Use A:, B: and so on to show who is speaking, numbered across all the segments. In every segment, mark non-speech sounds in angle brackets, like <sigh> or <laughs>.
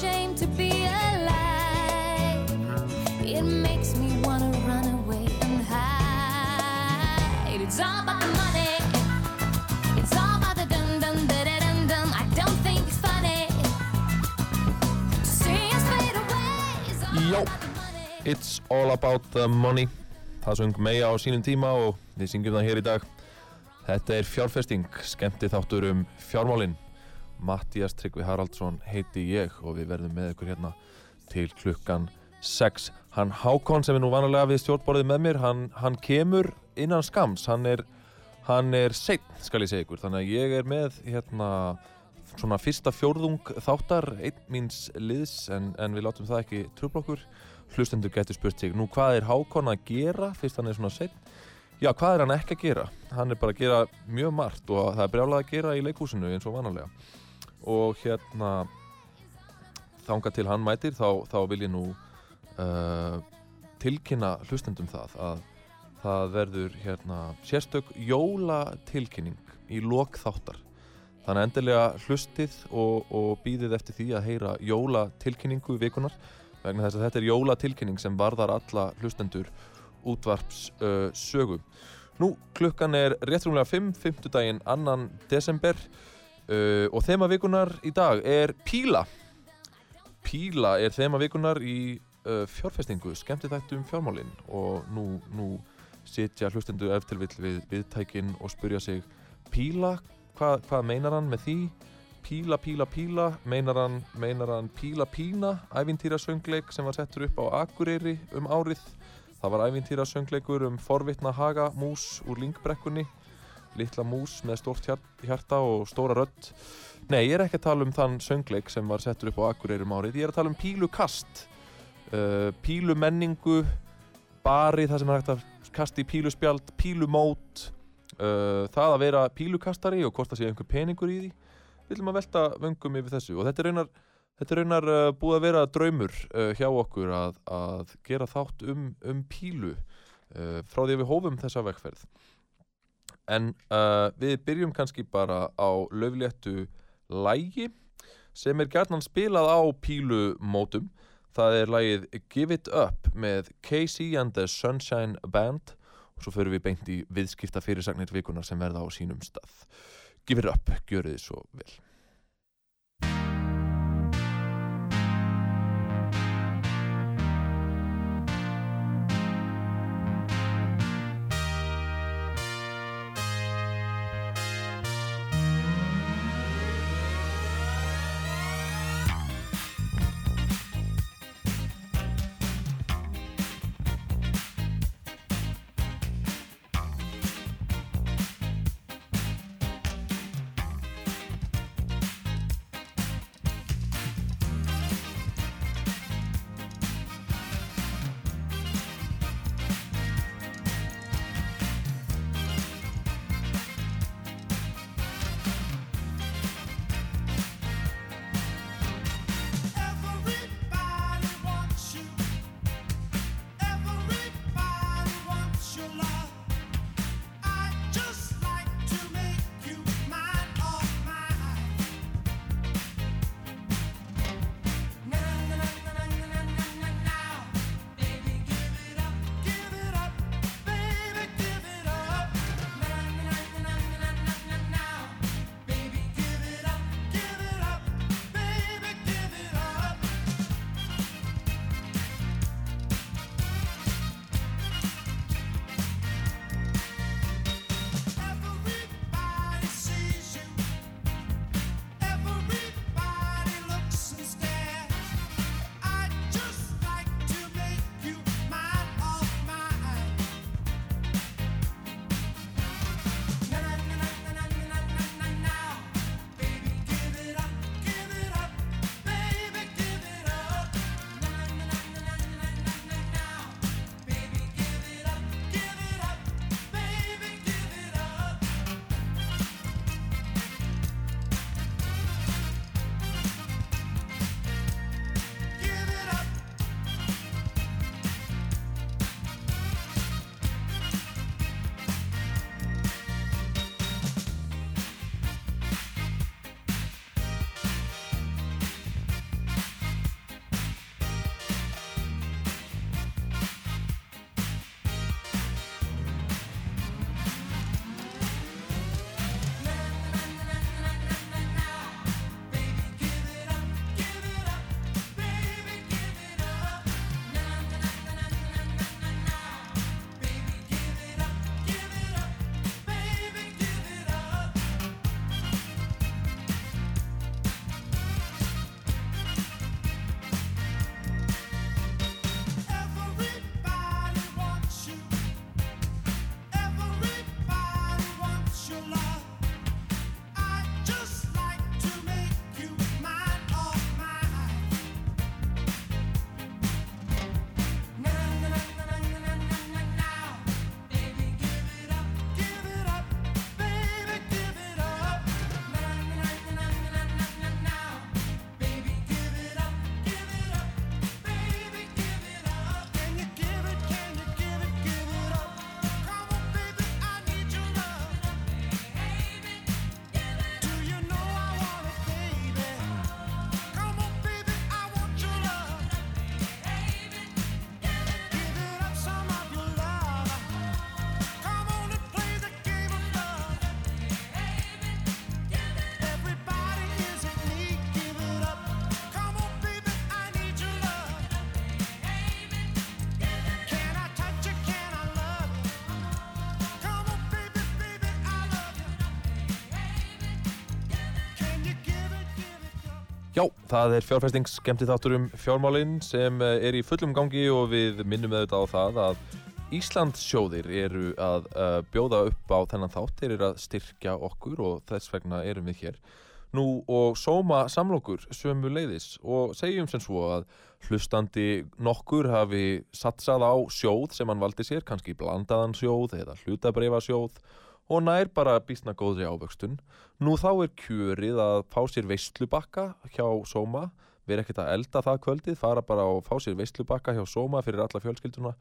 A: Ashamed to be alive. It makes me wanna run away and hide. It's all about the money. It's all about the dum dum da da dum dum. I don't think it's funny to see us fade away. It's all
B: Já.
A: about the money.
B: It's all about the money Það söng meia á sínum tíma og við syngjum það hér í dag Þetta er fjárfesting, skemmti þáttur um fjármálin Mattías Tryggvi Haraldsson heiti ég og við verðum með ykkur hérna til klukkan 6 Hann Hákon sem er nú vanalega við stjórnborðið með mér hann, hann kemur innan skams hann er, hann er seitt skal ég segja ykkur. Þannig að ég er með hérna svona fyrsta fjórðung þáttar einn míns liðs en, en við látum það ekki trubla okkur. Hlustendur getur spurt sig, nú hvað er Hákon að gera fyrst hann er svona seitt já, hvað er hann ekki að gera? Hann er bara að gera mjög margt og það er brjálað að gera í leikhúsinu eins og vanalega og hérna þanga til hann mætir þá, þá vil ég nú uh, tilkynna hlustendum það að það verður hérna sérstök jólatilkynning í lok þáttar þannig endilega hlustið og, og býðið eftir því að heyra jólatilkynningu vikunar vegna þess að þetta er jólatilkynning sem varðar alla hlustendur útvarps uh, sögu Nú, klukkan er réttrumlega 5, 5. daginn, annan desember uh, og þema vikunar í dag er Píla. Píla er þema vikunar í uh, fjárfestingu, skemmti þættu um fjármálin. Og nú, nú sitja hlustendur eftir við viðtækin og spurja sig Píla, hvað, hvað meinar hann með því? Píla, píla, píla, meinar hann, meinar hann Píla Pína, ævintýra söngleik sem var settur upp á Akureyri um árið. Það var ævintýra söngleikur um forvitna haga mús úr lingbrekkunni litla mús með hjar- hjarta og stóra rödd. Nei, ég er ekki að tala um þann söngleik sem var settur upp á Akureyri um árið. Ég er að tala um pílukast uh, pílumenningu bari það sem er hægt að kasta í píluspjald pílumót uh, það að vera pílukastari og hvort það sé einhver peningur í því. Við viljum að velta vöngum yfir þessu og þetta er raunar Þetta er raunar uh, búið að vera draumur uh, hjá okkur að, að gera þátt um, um pílu uh, frá því að við hófum þessa vegferð. En uh, við byrjum kannski bara á löfléttu lægi sem er gærnan spilað á pílumótum. Það er lægið Give It Up með Casey and the Sunshine Band og svo förum við beint í viðskipta fyrirsagnir vikunar sem verða á sínum stað. Give It Up, gjörið þið svo vel. Það er fjárfesting skemmti þáttur um fjármálinn sem eh, er í fullum gangi og við minnum auðvitað á það að Íslandsjóðir eru að uh, bjóða upp á þennan þátt, þeir eru að styrkja okkur og þess vegna erum við hér. Nú og sóma samlokur sömu leiðis og segjum sem svo að hlustandi nokkur hafi satsað á sjóð sem hann valdi sér, kannski blandaðan sjóð eða hlutabreifa sjóð og nær bara býstna góðri ávöxtun. Nú þá er kjörið að fá sér veistlubakka hjá Sóma, vera ekkert að elda það kvöldið, fara bara og fá sér veistlubakka hjá Sóma fyrir alla fjölskylduna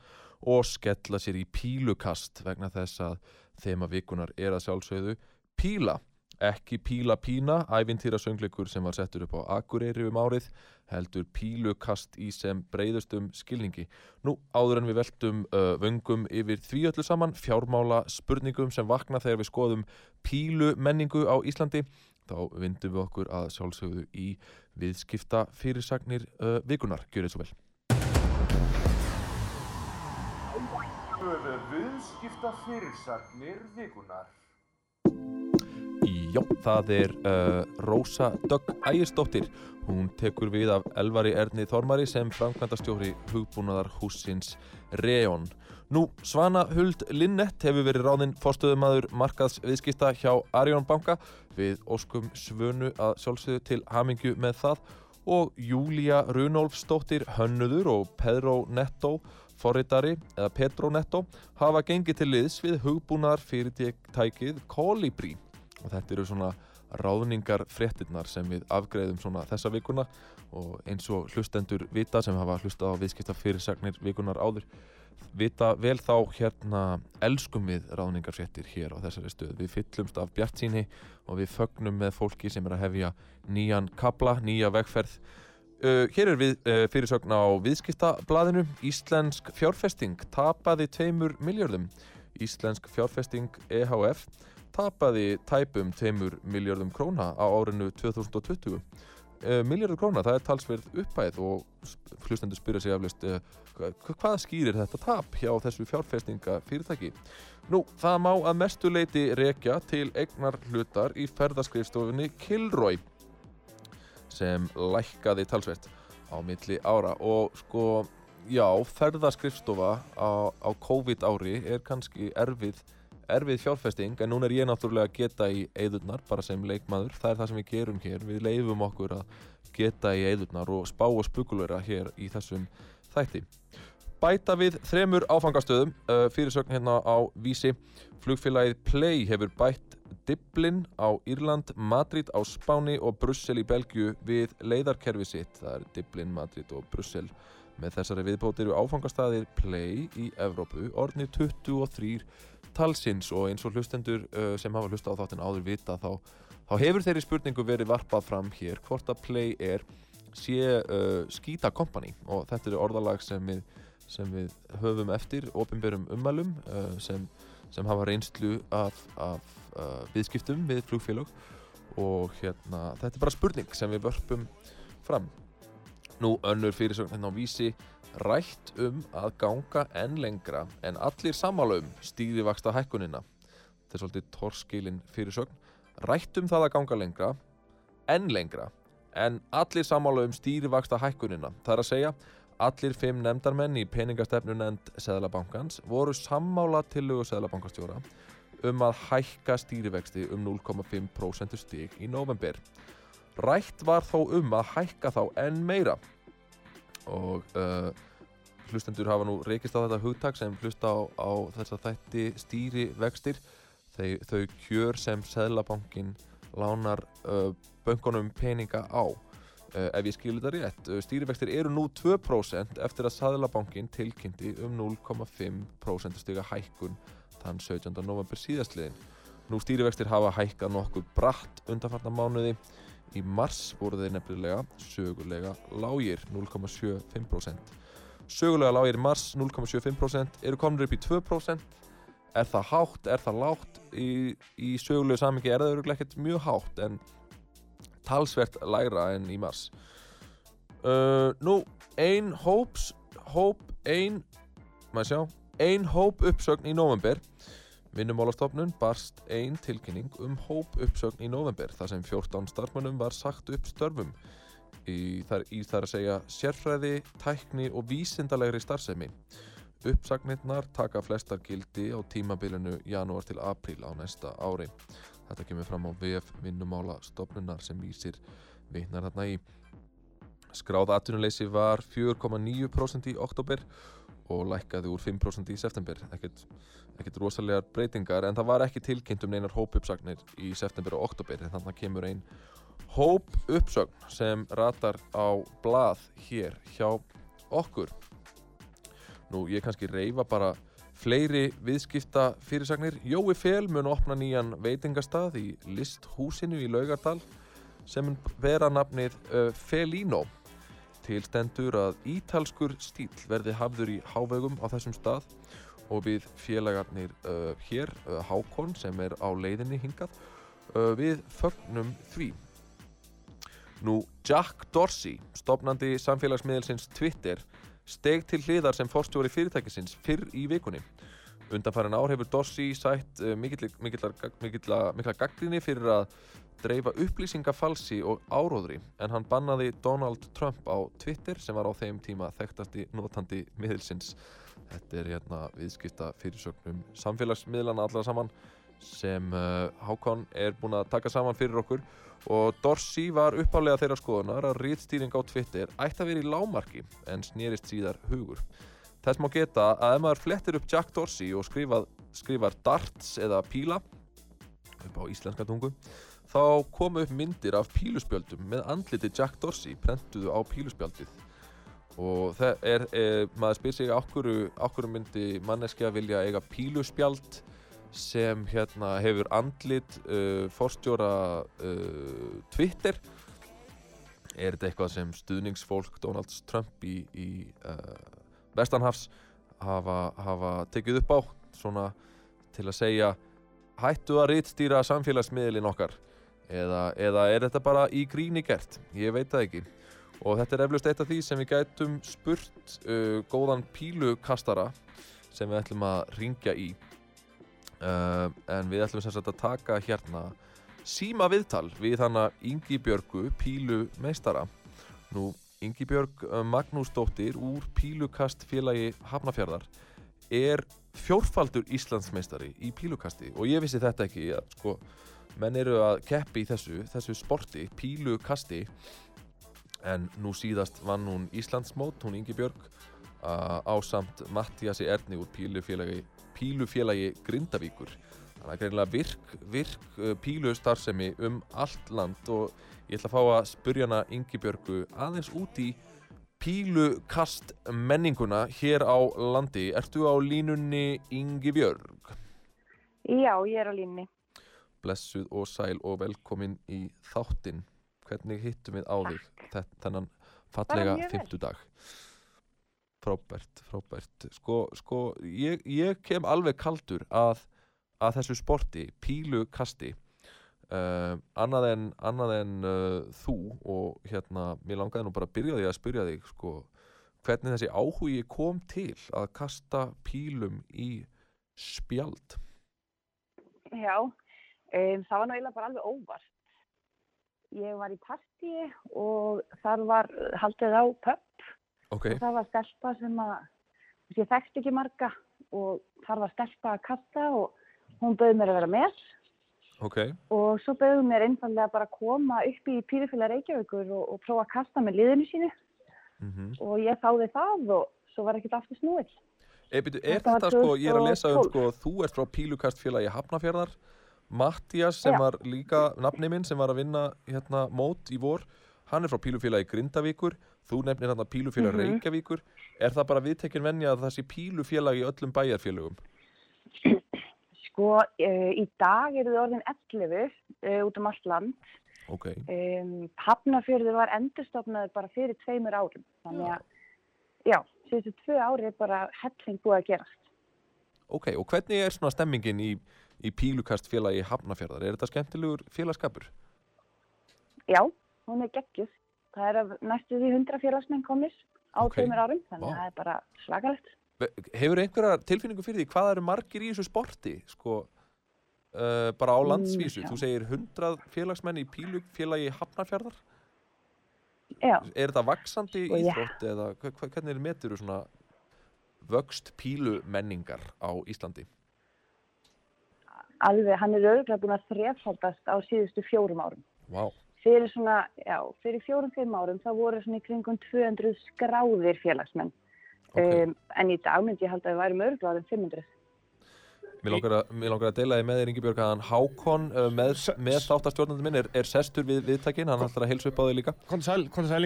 B: og skella sér í pílukast vegna þess að þema vikunar er að sjálfsögðu píla. Ekki píla pína, ævintýra söngleikur sem var settur upp á Akureyri um árið, heldur pílukast í sem breyðustum skilningi. Nú, áður en við veltum uh, vöngum yfir því öllu saman, fjármála spurningum sem vakna þegar við skoðum pílu menningu á Íslandi, þá vindum við okkur að sjálfsögðu í viðskipta fyrirsagnir uh, vikunar. Gjör þetta svo vel.
C: Viðskipta fyrirsagnir vikunar.
B: Já, það er uh, Rósa Dögg Ægisdóttir. Hún tekur við af Elvari Erni Þormari sem framkvæmdastjóri hugbúnaðar húsins Reon. Nú, Svana Huld Linnett hefur verið ráðinn forstöðumadur markaðs viðskipta hjá Arjón banka við óskum svönu að sjálfsögðu til hamingju með það og Júlía Runolfsdóttir Hönnuður og Pedro Netto forritari eða Petro Netto hafa gengið til liðs við hugbúnaðar fyrirtækið Kolibri og þetta eru svona ráðningar fréttinnar sem við afgreðum svona þessa vikuna og eins og hlustendur vita sem hafa hlustað á viðskipta fyrirsagnir vikunar áður vita vel þá hérna elskum við ráðningarfréttir hér á þessari stöð. Við fyllumst af bjart síni og við fögnum með fólki sem er að hefja nýjan kabla, nýja vegferð. Uh, hér er við uh, fyrirsögn á viðskiptablaðinu. Íslensk fjárfesting tapaði tveimur miljardum Íslensk fjárfesting EHF tapaði tæpum tveimur miljardum króna á árinu 2020 uh, miljardur króna, það er talsverð uppæð og hlustendur spyrja sig aflist hvað skýrir þetta tap hjá þessu fjárfestinga fyrirtæki Nú, það má að mestu leiti rekja til eignar hlutar í ferðaskrifstofunni Kilroy sem lækkaði talsvert á milli ára. Og sko, já, ferðaskrifstofa á, á COVID ári er kannski erfið, erfið fjárfesting en núna er ég náttúrulega að geta í eðurnar bara sem leikmaður, það er það sem við gerum hér, við leifum okkur að geta í eðurnar og spá og spugulera hér í þessum þætti. Bæta við þremur áfangastöðum, uh, fyrirsögn hérna á Vísi, flugfélagið Play hefur bætt Dublin á Írland, Madrid á Spáni og Brussel í Belgiu við leiðarkerfi sitt. Það er Dublin, Madrid og Brussel. Með þessari viðbót eru áfangastæðir Play í Evrópu, orðni 23 talsins og eins og hlustendur uh, sem hafa hlusta á þáttinn áður vita þá, þá hefur þeirri spurningu verið varpað fram hér hvort að Play er sé uh, skýta kompani. Og þetta eru orðalag sem við, sem við höfum eftir ofinberum ummælum uh, sem, sem hafa reynslu af, af uh, viðskiptum við flugfélag og hérna, þetta er bara spurning sem við vörpum fram. Nú önnur fyrirsögn hérna á vísi rætt um að ganga enn lengra en allir samála um stýrivaksta hækkunina. Þetta er svolítið torskilin fyrirsögn. Rætt um það að ganga lengra, enn lengra, en allir samála um stýrivaksta hækkunina. Það er að segja, allir fimm nefndarmenn í peningastefnu nefnd Seðlabankans voru sammála tillögu Seðlabankastjóra um að hækka stýrivexti um 0,5% stig í november. Rætt var þó um að hækka þá enn meira og uh, hlustendur hafa nú reykist á þetta hugtak sem hlusta á, á þess að þætti stýrivextir þau, þau kjör sem Seðlabankin lánar uh, böngunum peninga á. Uh, ef ég skilir þetta rétt, uh, stýrivextir eru nú 2% eftir að Seðlabankin tilkynnti um 0,5% stiga hækkun þann 17. november síðastliðin. Nú stýrivextir hafa hækkað nokkuð bratt undanfarnar mánuði. Í mars voru þeir nefnilega sögulega lágir 0,75%. Sögulega lágir í mars 0,75% eru komin upp í 2%. Er það hátt, er það lágt? Í, í sögulegu samingi er það öruglega ekkert mjög hátt en talsvert lægra enn í mars. Uh, nú, ein hóps, hóp, ein, maður sjá, ein hóp uppsögn í november Vinnumálastofnun barst ein tilkynning um hóp uppsögn í november þar sem 14 starfmönnum var sagt upp störfum. í þar, í þar að segja sérfræði, tækni og vísindalegri starfsemi. Uppsagnirnar taka flestar gildi á tímabilinu janúar til apríl á næsta ári. Þetta kemur fram á VF vinnumála stofnunar sem vísir vitnar þarna í. Skráð atvinnuleysi var 4,9% í oktober og lækkaði úr 5% í september. Ekkert, ekkert rosalegar breytingar en það var ekki tilkynnt um neinar hópuppsagnir í september og oktober en þannig kemur einn hópuppsögn sem ratar á blað hér hjá okkur. Nú, ég kannski reyfa bara fleiri viðskipta fyrirsagnir. Jói Fel mun opna nýjan veitingastað í listhúsinu í Laugardal sem mun vera nafnið uh, Felino. Til stendur að ítalskur stíl verði hafður í hávegum á þessum stað og við félagarnir uh, hér, uh, Hákon sem er á leiðinni hingað, uh, við fögnum því. Nú, Jack Dorsey, stopnandi samfélagsmiðelsins Twitter, steg til hliðar sem forstjóri fyrirtækisins fyrr í vikunni. Undanfærin ár hefur Dorsey sætt uh, mikilla, mikilla, mikilla, mikilla gaggrinni fyrir að dreifa upplýsingafalsi og áróðri en hann bannaði Donald Trump á Twitter sem var á þeim tíma þekktasti notandi miðilsins. Þetta er hérna viðskipta fyrirsögnum samfélagsmiðlana allra saman sem uh, Hákon er búinn að taka saman fyrir okkur og Dorsey var uppálega þeirra skoðunar að rítstýring á Twitter ætti að vera í lámarki en snýrist síðar hugur. Þess má geta að ef maður flettir upp Jack Dorsey og skrifað, skrifar darts eða píla upp á íslenska tungu þá komu upp myndir af píluspjöldum með andliti Jack Dorsey prentuðu á píluspjaldið og það er, er maður spyr sig okkur myndi manneskja vilja eiga píluspjald sem hérna hefur andlit uh, forstjóra uh, Twitter? Er þetta eitthvað sem stuðningsfólk Donald Trump í, í uh, Vestanhafs hafa, hafa tekið upp á? Svona til að segja hættu að rittstýra samfélagsmiðlinn okkar. Eða, eða er þetta bara í gríni gert? Ég veit það ekki og þetta er eflust eitt af því sem við gætum spurt uh, góðan pílukastara sem við ætlum að ringja í. Uh, en við ætlum sem sagt að taka hérna síma viðtal við hana Ingi Björgu pílu meistara nú Ingi Björg Magnúsdóttir úr pílukast félagi Hafnafjörðar er fjórfaldur Íslandsmeistari í pílukasti. Og ég vissi þetta ekki að sko menn eru að keppi í þessu, þessu sporti, pílukasti en nú síðast vann hún Íslandsmót, hún Ingi Björg á samt Mattiasi Erni úr pílufélagi, pílufélagi Grindavíkur þannig að greinlega virk, virk pílustarfsemi um allt land og ég ætla að fá að spurja hana Ingi Björgu aðeins út í pílukast menninguna hér á landi. Ertu á línunni Ingi Björg?
D: Já, ég er á línni.
B: Blessuð og sæl og velkomin í þáttinn. Hvernig hittum við á þig þennan fallega fimmtudag? Frábært, frábært. Sko, sko, ég, ég kem alveg kaldur að, að þessu sporti, pílukasti. Uh, annað en, annað en uh, þú og hérna, mér langaði nú bara að byrja því að spyrja þig sko, hvernig þessi áhugi kom til að kasta pílum í spjald.
D: Já, um, það var eiginlega bara alveg óvart. Ég var í partíi og þar var haldið á pöpp
B: Ok,
D: og það var stelpa sem að, ég þekkti ekki marga og þar var stelpa að kasta og hún bauð mér að vera með
B: ok,
D: og svo bauð mér einfallega bara að koma upp í pýrifélag Reykjavíkur og, og prófa að kasta með liðinu sínu
B: mhm.
D: og ég þáði það og svo var ekkert aftur snúið.
B: E, byrju, er
D: Þetta
B: þetta sko, ég er að lesa um
D: 2012.
B: sko, þú ert frá pílukastfélagi Hafnafjörðar, Mattias sem
D: Já.
B: var líka nafni minn sem var að vinna hérna mót í vor, hann er frá pílufélagi Grindavíkur, þú nefnir hann að pílufélag
D: Mhm.
B: Reykjavíkur, er það bara viðtekin venja að það sé pílufélagi í öllum bæjarfélögum? <clears throat>
D: Sko, uh, í dag eru þið orðin 11 uh, út um allt land.
B: Ok,
D: Um, Hafnafjörður var endurstofnaður bara fyrir tveimur árum. Þannig að, já, síðustu tvö ári er bara helling búið að gerast.
B: ok, og hvernig er svona stemmingin í, í pílukastfélagi Hafnafjörðar? Er þetta skemmtilegur félagskapur?
D: Já, hún er geggjuð. Það er af næstu því 100 félagsmenn komnis á
B: Ok.
D: tveimur árum, þannig að það er bara svakalegt.
B: Hefur einhverja tilfinningu fyrir því hvað eru margir í þessu sporti sko, uh, bara á
D: Mm,
B: landsvísu
D: já.
B: þú segir 100 félagsmenn í pílufélagi Hafnarfjörðar
D: Já,
B: Er þetta vaksandi
D: Sko,
B: íþrótt eða hvernig metur þú svona vöxt pílu menningar á Íslandi?
D: Alveg, hann er auðvitað búin að þrefaldast á síðustu fjórum árum.
B: Vá,
D: Fyrir svona, já, fyrir fjórum, fimm árum þá voru svona í kringum 200 skráðir félagsmenn.
B: ok.
D: Um, en í dag myndi ég halda að við værum örgulega um 500.
B: Mér langar, að, mér langar að deila því með þér Ingibjörg að hann Hákon uh, með, með þáttastjórnandi minn er, er sestur við viðtækin, hann ætlar að heilsa upp á þig líka.
E: Kondur sæl, kondur sæl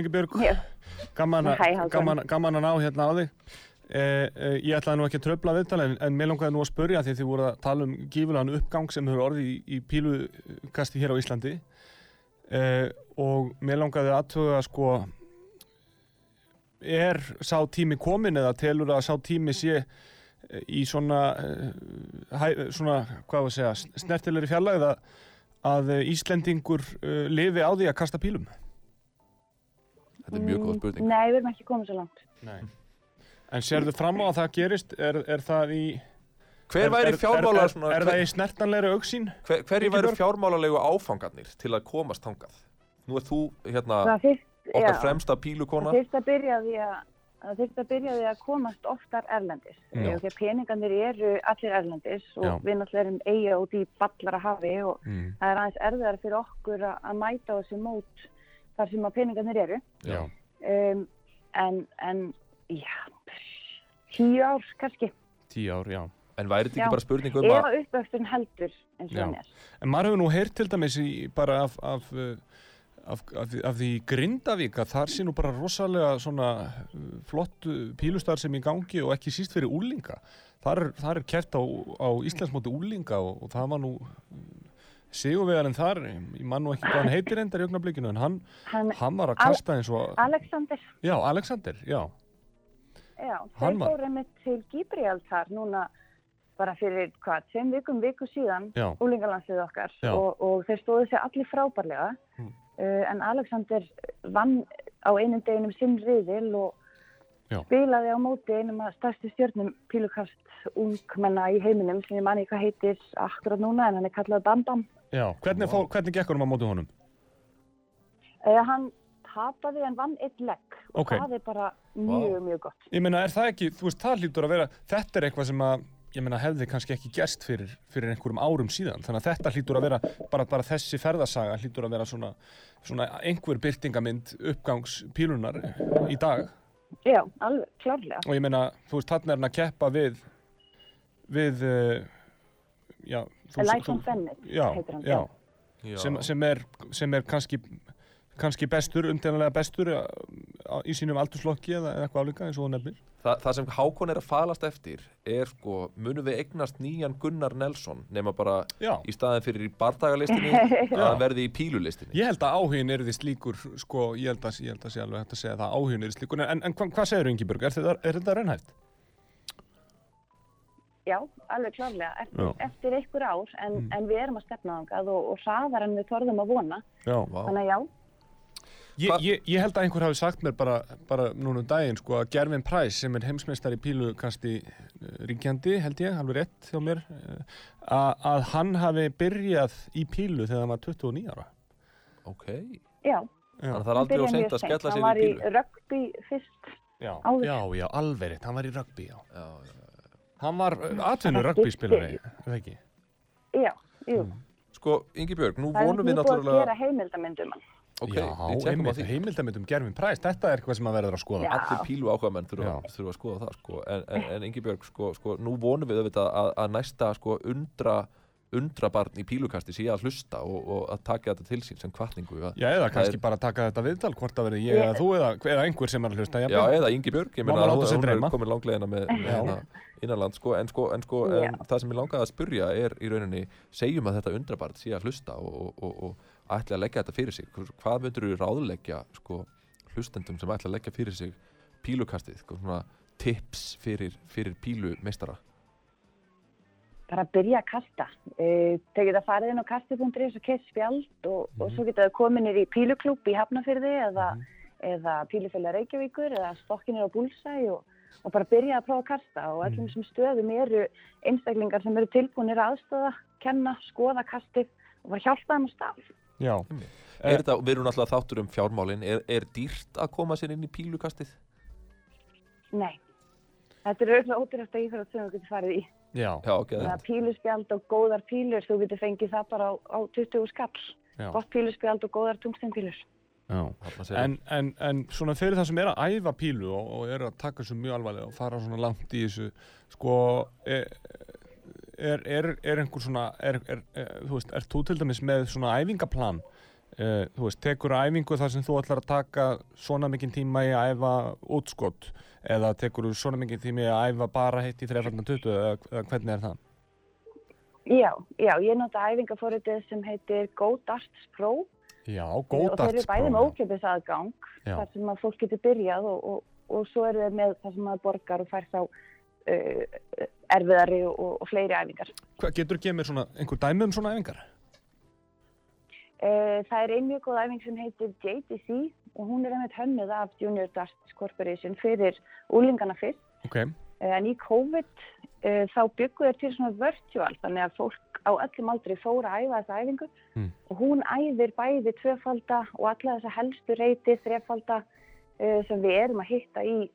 E: gaman, gaman að ná hérna á þig. Eh, eh, ég ætlaði nú ekki að tröfla viðtala en, en mér langaði nú að spurja því þið voru að tala um gífulegan uppgang sem hefur orðið í, í pílukasti hér á Íslandi eh, og mér langaði aðtöga sko er sá tími komin eða telur að sá tími sé eh, í svona, eh, hæ, svona hvað var að segja, snertilegri fjarlægð að, að eh, Íslendingur uh, lifi á því að kasta pílum?
B: Þetta er mjög góð spurning.
D: Nei, við erum ekki komið svo langt.
E: Nei. En sérðu fram á að það gerist? Er, er það í...
B: Hver
E: er,
B: væri fjármála,
E: er,
B: svona,
E: er, er það í snertanleiri auksín?
B: hver, hverju væri fjármálalegu áfangarnir til að komast þangað? Nú er þú hérna
D: fyrst,
B: okkar
D: já,
B: fremsta pílukona.
D: það fyrst að byrja því að það þurfti að byrja að komast oftar erlendis. Að peningarnir eru allir erlendis og
E: Já.
D: við náttúrulega erum eiga út í ballara hafi og
E: Mm.
D: það er aðeins erfiðar fyrir okkur að, að mæta þessi mót þar sem að peningarnir eru.
E: Já.
D: Um, en, en, já, tíu ár kannski.
E: Tíu ár, já.
B: En væri þetta ekki bara spurning um að...
D: að uppvöxturinn heldur eins og
E: Já.
D: hann er.
E: En maður hefur nú heyrt til dæmis í, bara af, af, uh, af, af, því- af því í Grindavík að þar sé nú bara rosalega svona uh, flott uh, pílustar sem í gangi og ekki síst fyrir úlinga. Þar þar er kert á, á Íslandsmóti úlinga og, og það var nú sigurvegarinn þar, ég man nú ekki hvað hann heitir endar í augnablikinu, en hann,
D: Hann,
E: hann var að kasta eins og,
D: Alexander,
E: já, Alexander, já,
D: já,
E: Hann
D: þeir
E: var-
D: fóru einmitt til Gíbriald þar núna bara fyrir hvað, tveim vikum, viku síðan, úlingalandsið okkar og, og þeir stóðu sér allir frábærlega
E: Mm.
D: uh, en Alexander vann á einum deginum sinn riðil og
E: Já.
D: spilaði á móti einum af stærstu stjörnum pílukast ungmenna í heiminum sem ég manni hvað heitir akkurat núna en hann er kallað Bam Bam.
E: já. Hvernig, fó, hvernig gekk honum á móti honum?
D: Uh, hann tapaði en vann eitt legg og
E: Ok.
D: það er bara mjög, mjög gott.
E: Ég meina, er það ekki, þú veist, það hlýtur að vera, þetta er eitthvað sem að, ég meina, hefði kannski ekki gerst fyrir, fyrir einhverjum árum síðan. Þannig að þetta hlýtur að vera, bara, bara þessi ferðasaga hlýtur að vera svona, svona einhver byrtingamind uppgangs pílunar í dag.
D: Já, alveg, klárlega.
E: Og ég meina, þú veist, þarna er hann að keppa við, við, uh, já, þú,
D: Lyson Bennett
E: já,
D: heitir hann.
E: já,
B: Já.
E: sem, sem, er, sem er kannski, kannski bestur, umdelanlega bestur á- í sínum aldurslokki eða, eða eitthvað álíka eins og þú nefnir.
B: Þa, það sem Hákon er að falast eftir er sko, munum við eignast nýjan Gunnar Nelson nema bara
E: Já.
B: í staðin fyrir í bardagalistinni <laughs> að hann verði í pílulistinni.
E: Ég held að áhugin er því slíkur, sko, ég held að, ég held að sé alveg hægt að segja það að áhugin er því slíkur, en, en hva, hvað segir Ingeborg, er þetta, er þetta raunhæft?
D: Já, alveg klárlega, eftir, eftir einhver ár, en, en við erum að stefna þangað og, og hraðar en við þorðum að vona.
E: Já.
B: Vá.
D: Þannig að já,
E: Ég, ég, ég held að einhver hafi sagt mér bara, bara núna um daginn, sko, að Gervin Price, sem er heimsmeistar í pílukasti uh, ríkjandi, held ég, alveg rétt hjá mér, uh, að, að hann hafi byrjað í pílu þegar hann var 29 ára.
B: Ok.
D: já.
E: Já,
B: Þannig að það er aldrei of seint að skella
D: seint.
B: sér
D: Hann var
B: í
D: í
B: pílu.
D: rugby fyrst.
E: já,
D: áður.
E: já, já, alveg rétt, hann var í rugby, já.
B: Já, já.
E: Hann var atvinnu
D: Það
E: rugby spilari, er það ekki?
D: Já, jú.
B: Sko, Ingi Björg, nú
D: Það er
B: vonum við
D: nýbúið að
B: náttúrulega...
D: gera heimildamindum hann.
B: Ok,
E: já, heimildamöndum Gervin Price, þetta er eitthvað sem að verður að skoða.
D: Já.
B: Allir pílu ákvæðamenn þurfa,
E: Já.
B: þurfa að skoða það, sko. En, en, en Ingi Björg, sko, sko, nú vonum við auðvitað að, að næsta, sko, undra, undra barn í pílukasti sé að hlusta og, og að taka þetta til sín sem kvartningu. Að,
E: Já, eða
B: Það
E: kannski
B: er-
E: bara taka þetta viðtal, hvort það verði ég eða þú eða, eða einhver sem er að hlusta.
B: Já,
E: jafnvel.
B: eða Ingi Björg, ég meina hún, hún er komin langlegina með, með
E: Já.
B: hérna innanland, sko, en, sko, en sko,
D: Já.
B: en það sem ég langaði að spurja er í rauninni, segjum að þetta undrabart sé að hlusta og, og, og, og ætla að leggja þetta fyrir sig. Hvað myndur þú ráðleggja, sko, hlustendum sem ætla að leggja fyrir sig pílukastið, sko, svona tips fyrir, fyrir pílumeistara?
D: Bara að byrja að kasta. Uh, Þeir geta farið inn á kasti.is og keitt spjald og, og
E: Mhm.
D: svo geta þau kominir í píluklúb í Hafnafyrði eða, eða pílufélag Reykjavíkur eða stokkinir á Búlsæ og, og bara byrja að prófa að kasta og öllum
E: Mhm.
D: þessum stöðum eru einstaklingar sem eru tilbúinir að aðstöða, kenna, skoða kastið og bara hjálpa þeim að stað.
E: Já.
B: Er þetta, við erum alltaf þáttur um fjármálin, er, er dýrt að koma sér inn í pílukastið?
D: Nei. Þetta er auðvitað ódýrasta íþrótt sem þú getur farið í.
E: Já.
B: Já, ok,
D: Það er píluspjald og góðar pílur, þú getur fengið það bara á, á 20 skall.
E: Já.
D: Gott píluspjald og góðar tungsteinpílur.
E: Já. En, en, en svona fyrir það sem er að æfa pílu og, og er að taka þessu mjög alvarlega og fara svona langt í þessu sko er, er, er, er einhver svona er, þú veist, er þú til dæmis með svona æfingaplan uh, þú veist, tekur æfingu þar sem þú ætlar að taka svona mikinn tíma í að æfa útskott eða tekur þú svona mikinn tíma í að æfa bara heitt í 3.20 eða, eða hvernig er það?
D: Já, já, ég nota æfingaforritið sem heitir GoDarts Pro
E: Já,
D: og
E: góð
D: þeir eru bæði með
E: darts
D: ókjöpis aðgang
E: Já.
D: þar sem að fólk getur byrjað og, og, og svo eru þeir með þar sem að borgar og fær þá erfiðari og, og fleiri æfingar.
E: Hvað getur gefið mér svona einhver dæmi um svona æfingar?
D: Uh, það er ein mjög góð æfing sem heitir JTC og hún er einmitt hönnuð af Junior Darts Corporation fyrir úlingana fyrst.
E: Ok,
D: Uh, en í COVID þá byggu þeir til svona virtual þannig að fólk á öllum aldrei fóra að æfa þessa æfingu
E: Mm.
D: og hún æfir bæði tvöfalda og alla þessa helstu reyti þrefalda sem við erum að hitta í,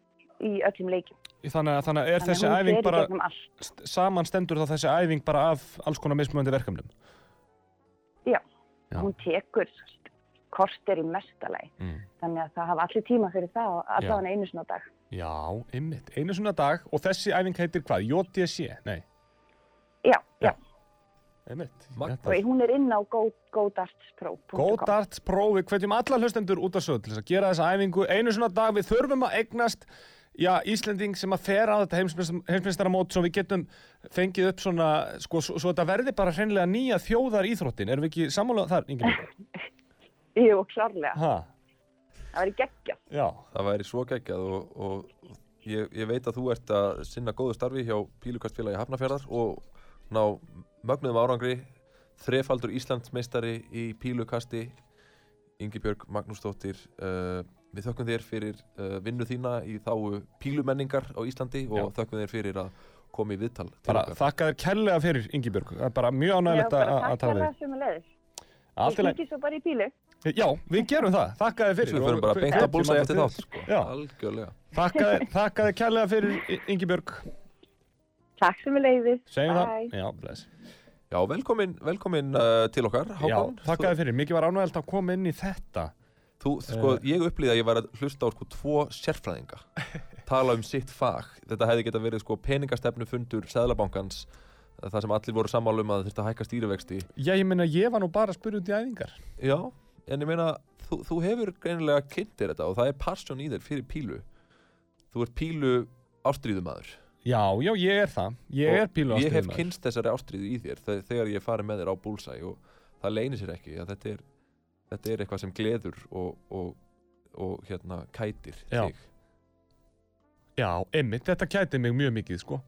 D: í öllum leikim.
E: þannig að, þannig að er
D: Þannig
E: þessi æfing bara
D: gegnum allt.
E: st- saman stendur þá þessi æfing bara af alls konar mismunandi verkefnum Já.
D: Hún tekur kortir í mestalagi
E: mm.
D: þannig að það hafa allir tíma fyrir það og allavega einu svona á dag.
E: Já, ymmit, einu svona dag og þessi æfing heitir hvað? JDC? Nei,
D: Já, já.
B: Magna.
D: Og hún er inn á go, godartspro.com.
E: GoDarts Pro, við hvetjum alla hlustendur út af sög til þess að gera þessa æfingu einu svona dag, við þurfum að eignast já, Íslending sem að fer á þetta heimsmeistaramót svo við getum fengið upp svona, sko, svo, svo þetta verði bara hreinlega nýja þjóðar íþróttin erum við ekki sammálað þar, Ingeborg? <laughs>
D: Jú, klárlega.
E: Ha,
D: Það væri geggjað.
E: já,
B: Það væri svo geggjað og, og ég, ég veit að þú ert að sinna góðu starfi hjá Pílukastfélagi Hafnafjörðar og ná mögnuðum árangri þrefaldur Íslandsmeistari í Pílukasti Ingibjörg Magnúsdóttir uh, við þökkum þér fyrir uh, vinnu þína í þáu pílumenningar á Íslandi og
E: Já.
B: þökkum þér fyrir að koma í viðtal til
E: bara
B: okkar.
E: þakka þér kærlega fyrir, Ingibjörg það er bara mjög
D: Já,
E: ánægilegt
D: bara
E: að að
D: takk
E: tala
D: fyrir
E: við
D: það sem að leiðis. Ég fengi svo bara í bílu.
E: Já, við gerum það, þakka þér fyrir
B: Við förum
E: og
B: bara að búlsa
E: alla
B: eftir þátt sko.
E: Já.
B: algjörlega
E: Þakka <laughs> þakka þér kærlega fyrir, I- Ingibjörg
D: Takk sem að leiðis.
E: Segjum það,
D: Bye.
E: já, bless
B: Já, velkomin, velkomin uh, til okkar
E: Já,
B: Hákon
E: þakka þér fyrir, mikið var ánægilegt að koma inn í þetta
B: Þú, sko,
E: Eh.
B: ég upplýði að ég var að hlusta á sko tvo sérfræðinga <laughs> tala um sitt fag. Þetta hefði geta verið sko peningastefnu fundur Sæðlabankans þar sem allir voru sammála um að það að hækka stýrivexti.
E: Já, ég meina, ég var nú bara að spyrja út í æfingar
B: Já, en ég meina, þú, þú hefur greinilega kynnt þér þetta og það er passion í þér fyrir pílu. Þú ert pílu ástríðumæður.
E: Já, já, ég er það, ég
B: Og
E: er pílu
B: Ég hef kynst þessari ástríðu í þér þe- þegar ég farið með þér á búlsæ og það leynir sér ekki að þetta er, þetta er eitthvað sem gleður og, og, og hérna kætir
E: Já.
B: þig.
E: Já, einmitt, þetta kæti mig mjög mikið, sko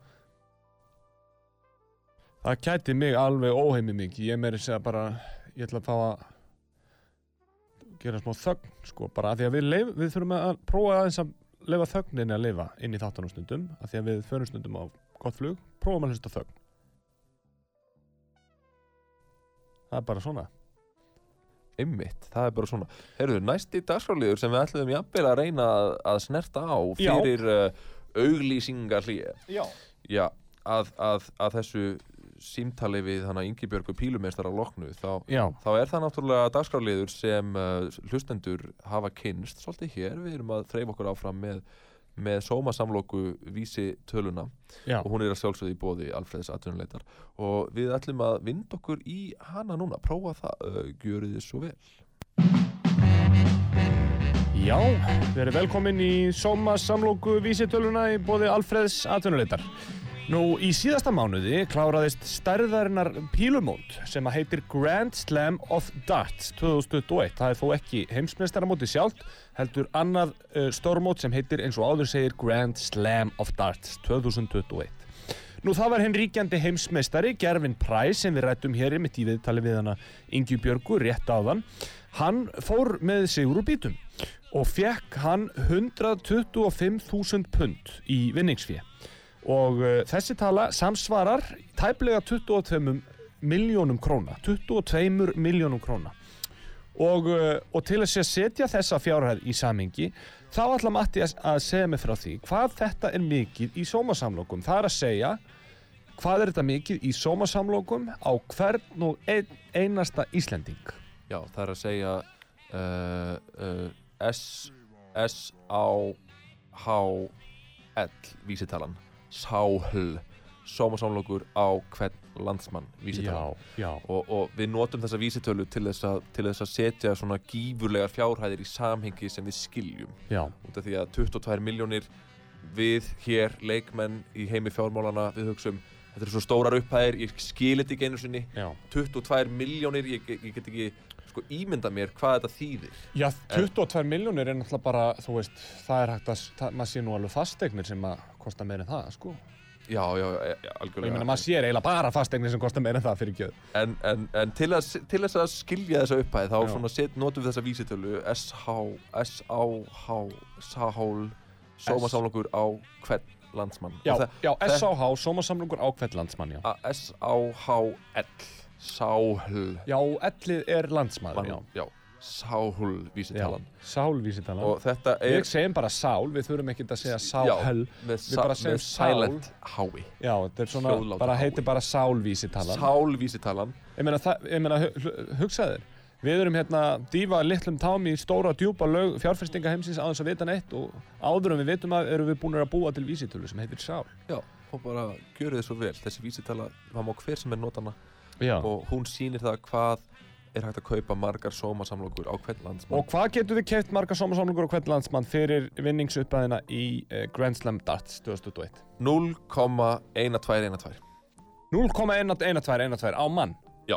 E: Það kæti mig alveg óheimi mikið Ég meiri segja bara, ég ætla að fá að gera smá þögn, sko, bara að því að við, leif, við þurfum að prófa aðeins að leifa þögninni að lifa inn í þáttanum stundum að því að við förum stundum á gott flug prófum að hlusta þögn Það er bara svona
B: Einmitt, það er bara svona. Herru, næsti dagskráliður sem við ætlum jafnvel að reyna að, að snerta á fyrir uh, auglýsingar
E: Já.
B: Já, að, að, að þessu símtali við hana Ingibjörgu Pílumeistar á loknu þá, þá er það náttúrulega dagskráliður sem uh, hlustendur hafa kynst svolítið hér, við erum að þreif okkur áfram með, með sómasamloku vísi töluna.
E: Já,
B: og hún er að sjálfsögðu í bóði Alfreðs atvinnuleitar. Og við ætlum að vinda okkur í hana núna, prófa það, gjöru þið svo vel.
E: Já Verið velkomin í Sóma samlóku vísitöluna í bóði Alfreðs atvinnuleitar Nú, í síðasta mánuði kláraðist stærðarinnar pílumót sem að heitir Grand Slam of Darts 2021. Það er þó ekki heimsmeistaramóti sjálft, heldur annað uh, stórmót sem heitir eins og áður segir Grand Slam of Darts 2021. Nú það var henn ríkjandi heimsmeistari, Gervin Price, sem við rættum hér mitt í viðtali við hana Ingi Björgu rétt áðan. Hann fór með sigur úr bítum og fekk hann 125.000 pund í vinningsfið og uh, þessi tala samsvarar tæplega 22 miljónum króna. 22 miljónum króna. Og, uh, og til að setja þessa fjárhæð í samingi þá ætla Matti að, segja mig frá því hvað þetta er mikið í sómasamlokum. Það er að segja hvað er þetta mikið í sómasamlokum á hvern og ein, einasta Íslending?
B: Já, það er að segja uh, S S A H L vísitalan Sáhl Sómasamlokur á hvern landsmann vísitalan
E: já,
B: og, og við notum þessa vísitölu til þess, að, til þess að setja svona gífurlegar fjárhæðir í samhengi sem við skiljum.
E: Já,
B: út af því að 22 miljónir við hér, leikmenn í heimi fjármálana, við hugsum þetta eru svo stórar upphæðir, ég skil þetta ekki einu sinni.
E: Já.
B: 22 miljónir, ég, ég get ekki sko ímynda mér hvað þetta þýðir
E: Já, 22 miljónir er náttúrulega bara, þú veist, það er hægt að, það, maður sé nú alveg fasteignir sem að kosta meira en það, sko.
B: já, já, já,
E: Og ég meina,
B: algjörlega
E: maður sér eiginlega bara fasteignir sem kosta meira en það fyrir gjöð.
B: en, en, en til, að, til þess að skilja þessa upphæð þá
E: Já.
B: svona set, notum við þessa vísitölu SH, S-A-H Sáhól Sómasamlokur á hvern landsmann
E: Já,
B: það-
E: já, SAH, Sómasamlungur á hvert landsmann, já.
B: S-A-H-L Sáhl
E: Já, ellið er landsmaður, já.
B: já, Sáhl vísitalan
E: sálvísitalan.
B: og þetta er
E: Við segjum bara sál, við þurfum ekki að segja sáhel.
B: með,
E: Við
B: sa,
E: bara segjum
B: með silent hái
E: Já, þetta er svona,
B: Hljóðlátur
E: bara
B: hái.
E: heitir bara sálvísitalan.
B: Sál vísitalan
E: Ég meina, það, ég meina, hu- hu- hugsaðu þér. Við erum hérna dýfa litlum tám í stóra djúpa lög fjárfestinga heimsins þess að vita neitt og áður en við vitum að erum við búin að búa til vísitölu sem heitir sál.
B: já, og bara gjöru þið svo vel þessi vísitala, það má hver sem er notana
E: Já.
B: og hún sýnir það hvað er hægt að kaupa margar sómasamlokur á hvern landsmann
E: Og hvað getur við keft marga sómasamlugur á hvern landsmann fyrir vinningsuppæðina í uh, Grand Slam Darts 2021?
B: 0,1212
E: 0,11212 á mann.
B: já,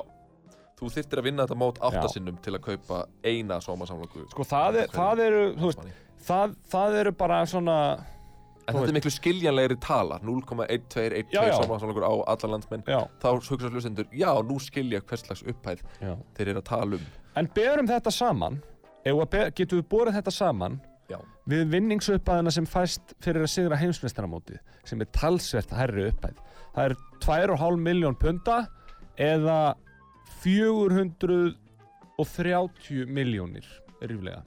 B: þú þyrftir að vinna þetta mót átta
E: Já.
B: sinnum til að kaupa eina sómasamloku
E: Sko það, er, það eru, veist, það, það eru bara svona,
B: en þetta er miklu skiljanlegri tala 0,1212
E: Já, já.
B: sómasamlokur á alla landsmenn
E: já,
B: þá hugsa hlustendur, já, nú skilja hvers slags upphæð
E: já.
B: þeir eru að tala um
E: En berum þetta saman, að getum við borið þetta saman
B: já,
E: við vinningsuppæðina sem fæst fyrir að sigra heimsmeistaramótið sem er talsvert hærri uppæð. Það er 2,5 miljón punta eða 430 miljónir ríflega.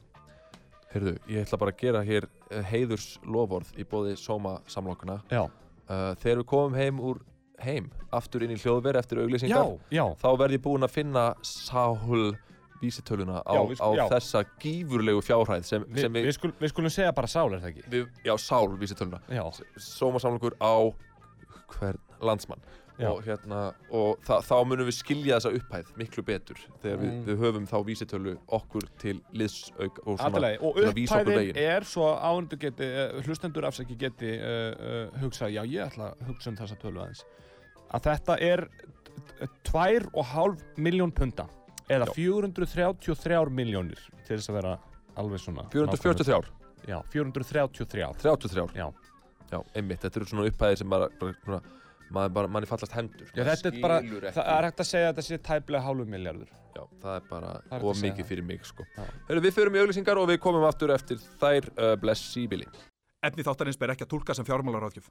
B: Heyrðu, ég ætla bara að gera hér eh, heiðurs loforð í bóði sóma samlokuna
E: Já,
B: uh, þegar við komum heim úr heim aftur inn í hljóðveri eftir
E: já,
B: auglýsingar
E: já.
B: þá verð ég búinn að finna sáhul vísitöluna á,
E: Já, við
B: á
E: já.
B: þessa gífurlegu fjárhæð sem,
E: Vi,
B: sem
E: við,
B: við,
E: skul, við skulum segja bara sál, er það ekki?
B: við já, sál vísitöluna
E: Já,
B: sómasamlokur á hvern landsmann
E: Já.
B: og, hérna, og þa þá munum við skilja þessa upphæð miklu betur þegar við,
E: Mm.
B: við höfum þá vísitölu okkur til liðsauk og svona
E: og upphæðin er svo áhendur geti, uh, hlustendur afsaki geti uh, uh, hugsa, já ég ætla að hugsa um þessa tölu aðeins. Að þetta er 2,5 miljón punta eða
B: Já.
E: 433 miljónir til þess að vera alveg svona
B: 443,
E: Já, 433
B: 33
E: Já,
B: já, einmitt, þetta eru svona upphæðir sem bara, bara svona, maður bara, manni fallast hendur
E: já
B: Maður
E: þetta er bara,
B: ekki.
E: það er hægt að segja að þetta sé tæplega hálfu miljardur
B: Já, það er bara
E: er
B: of
E: segja
B: mikið
E: það.
B: fyrir mig sko.
E: Já.
B: Hörru, við förum í auglýsingar og við komum aftur eftir þær uh, bless í bili
F: Efni þáttarins ber ekki að tólka sem fjármálaráðgjöf.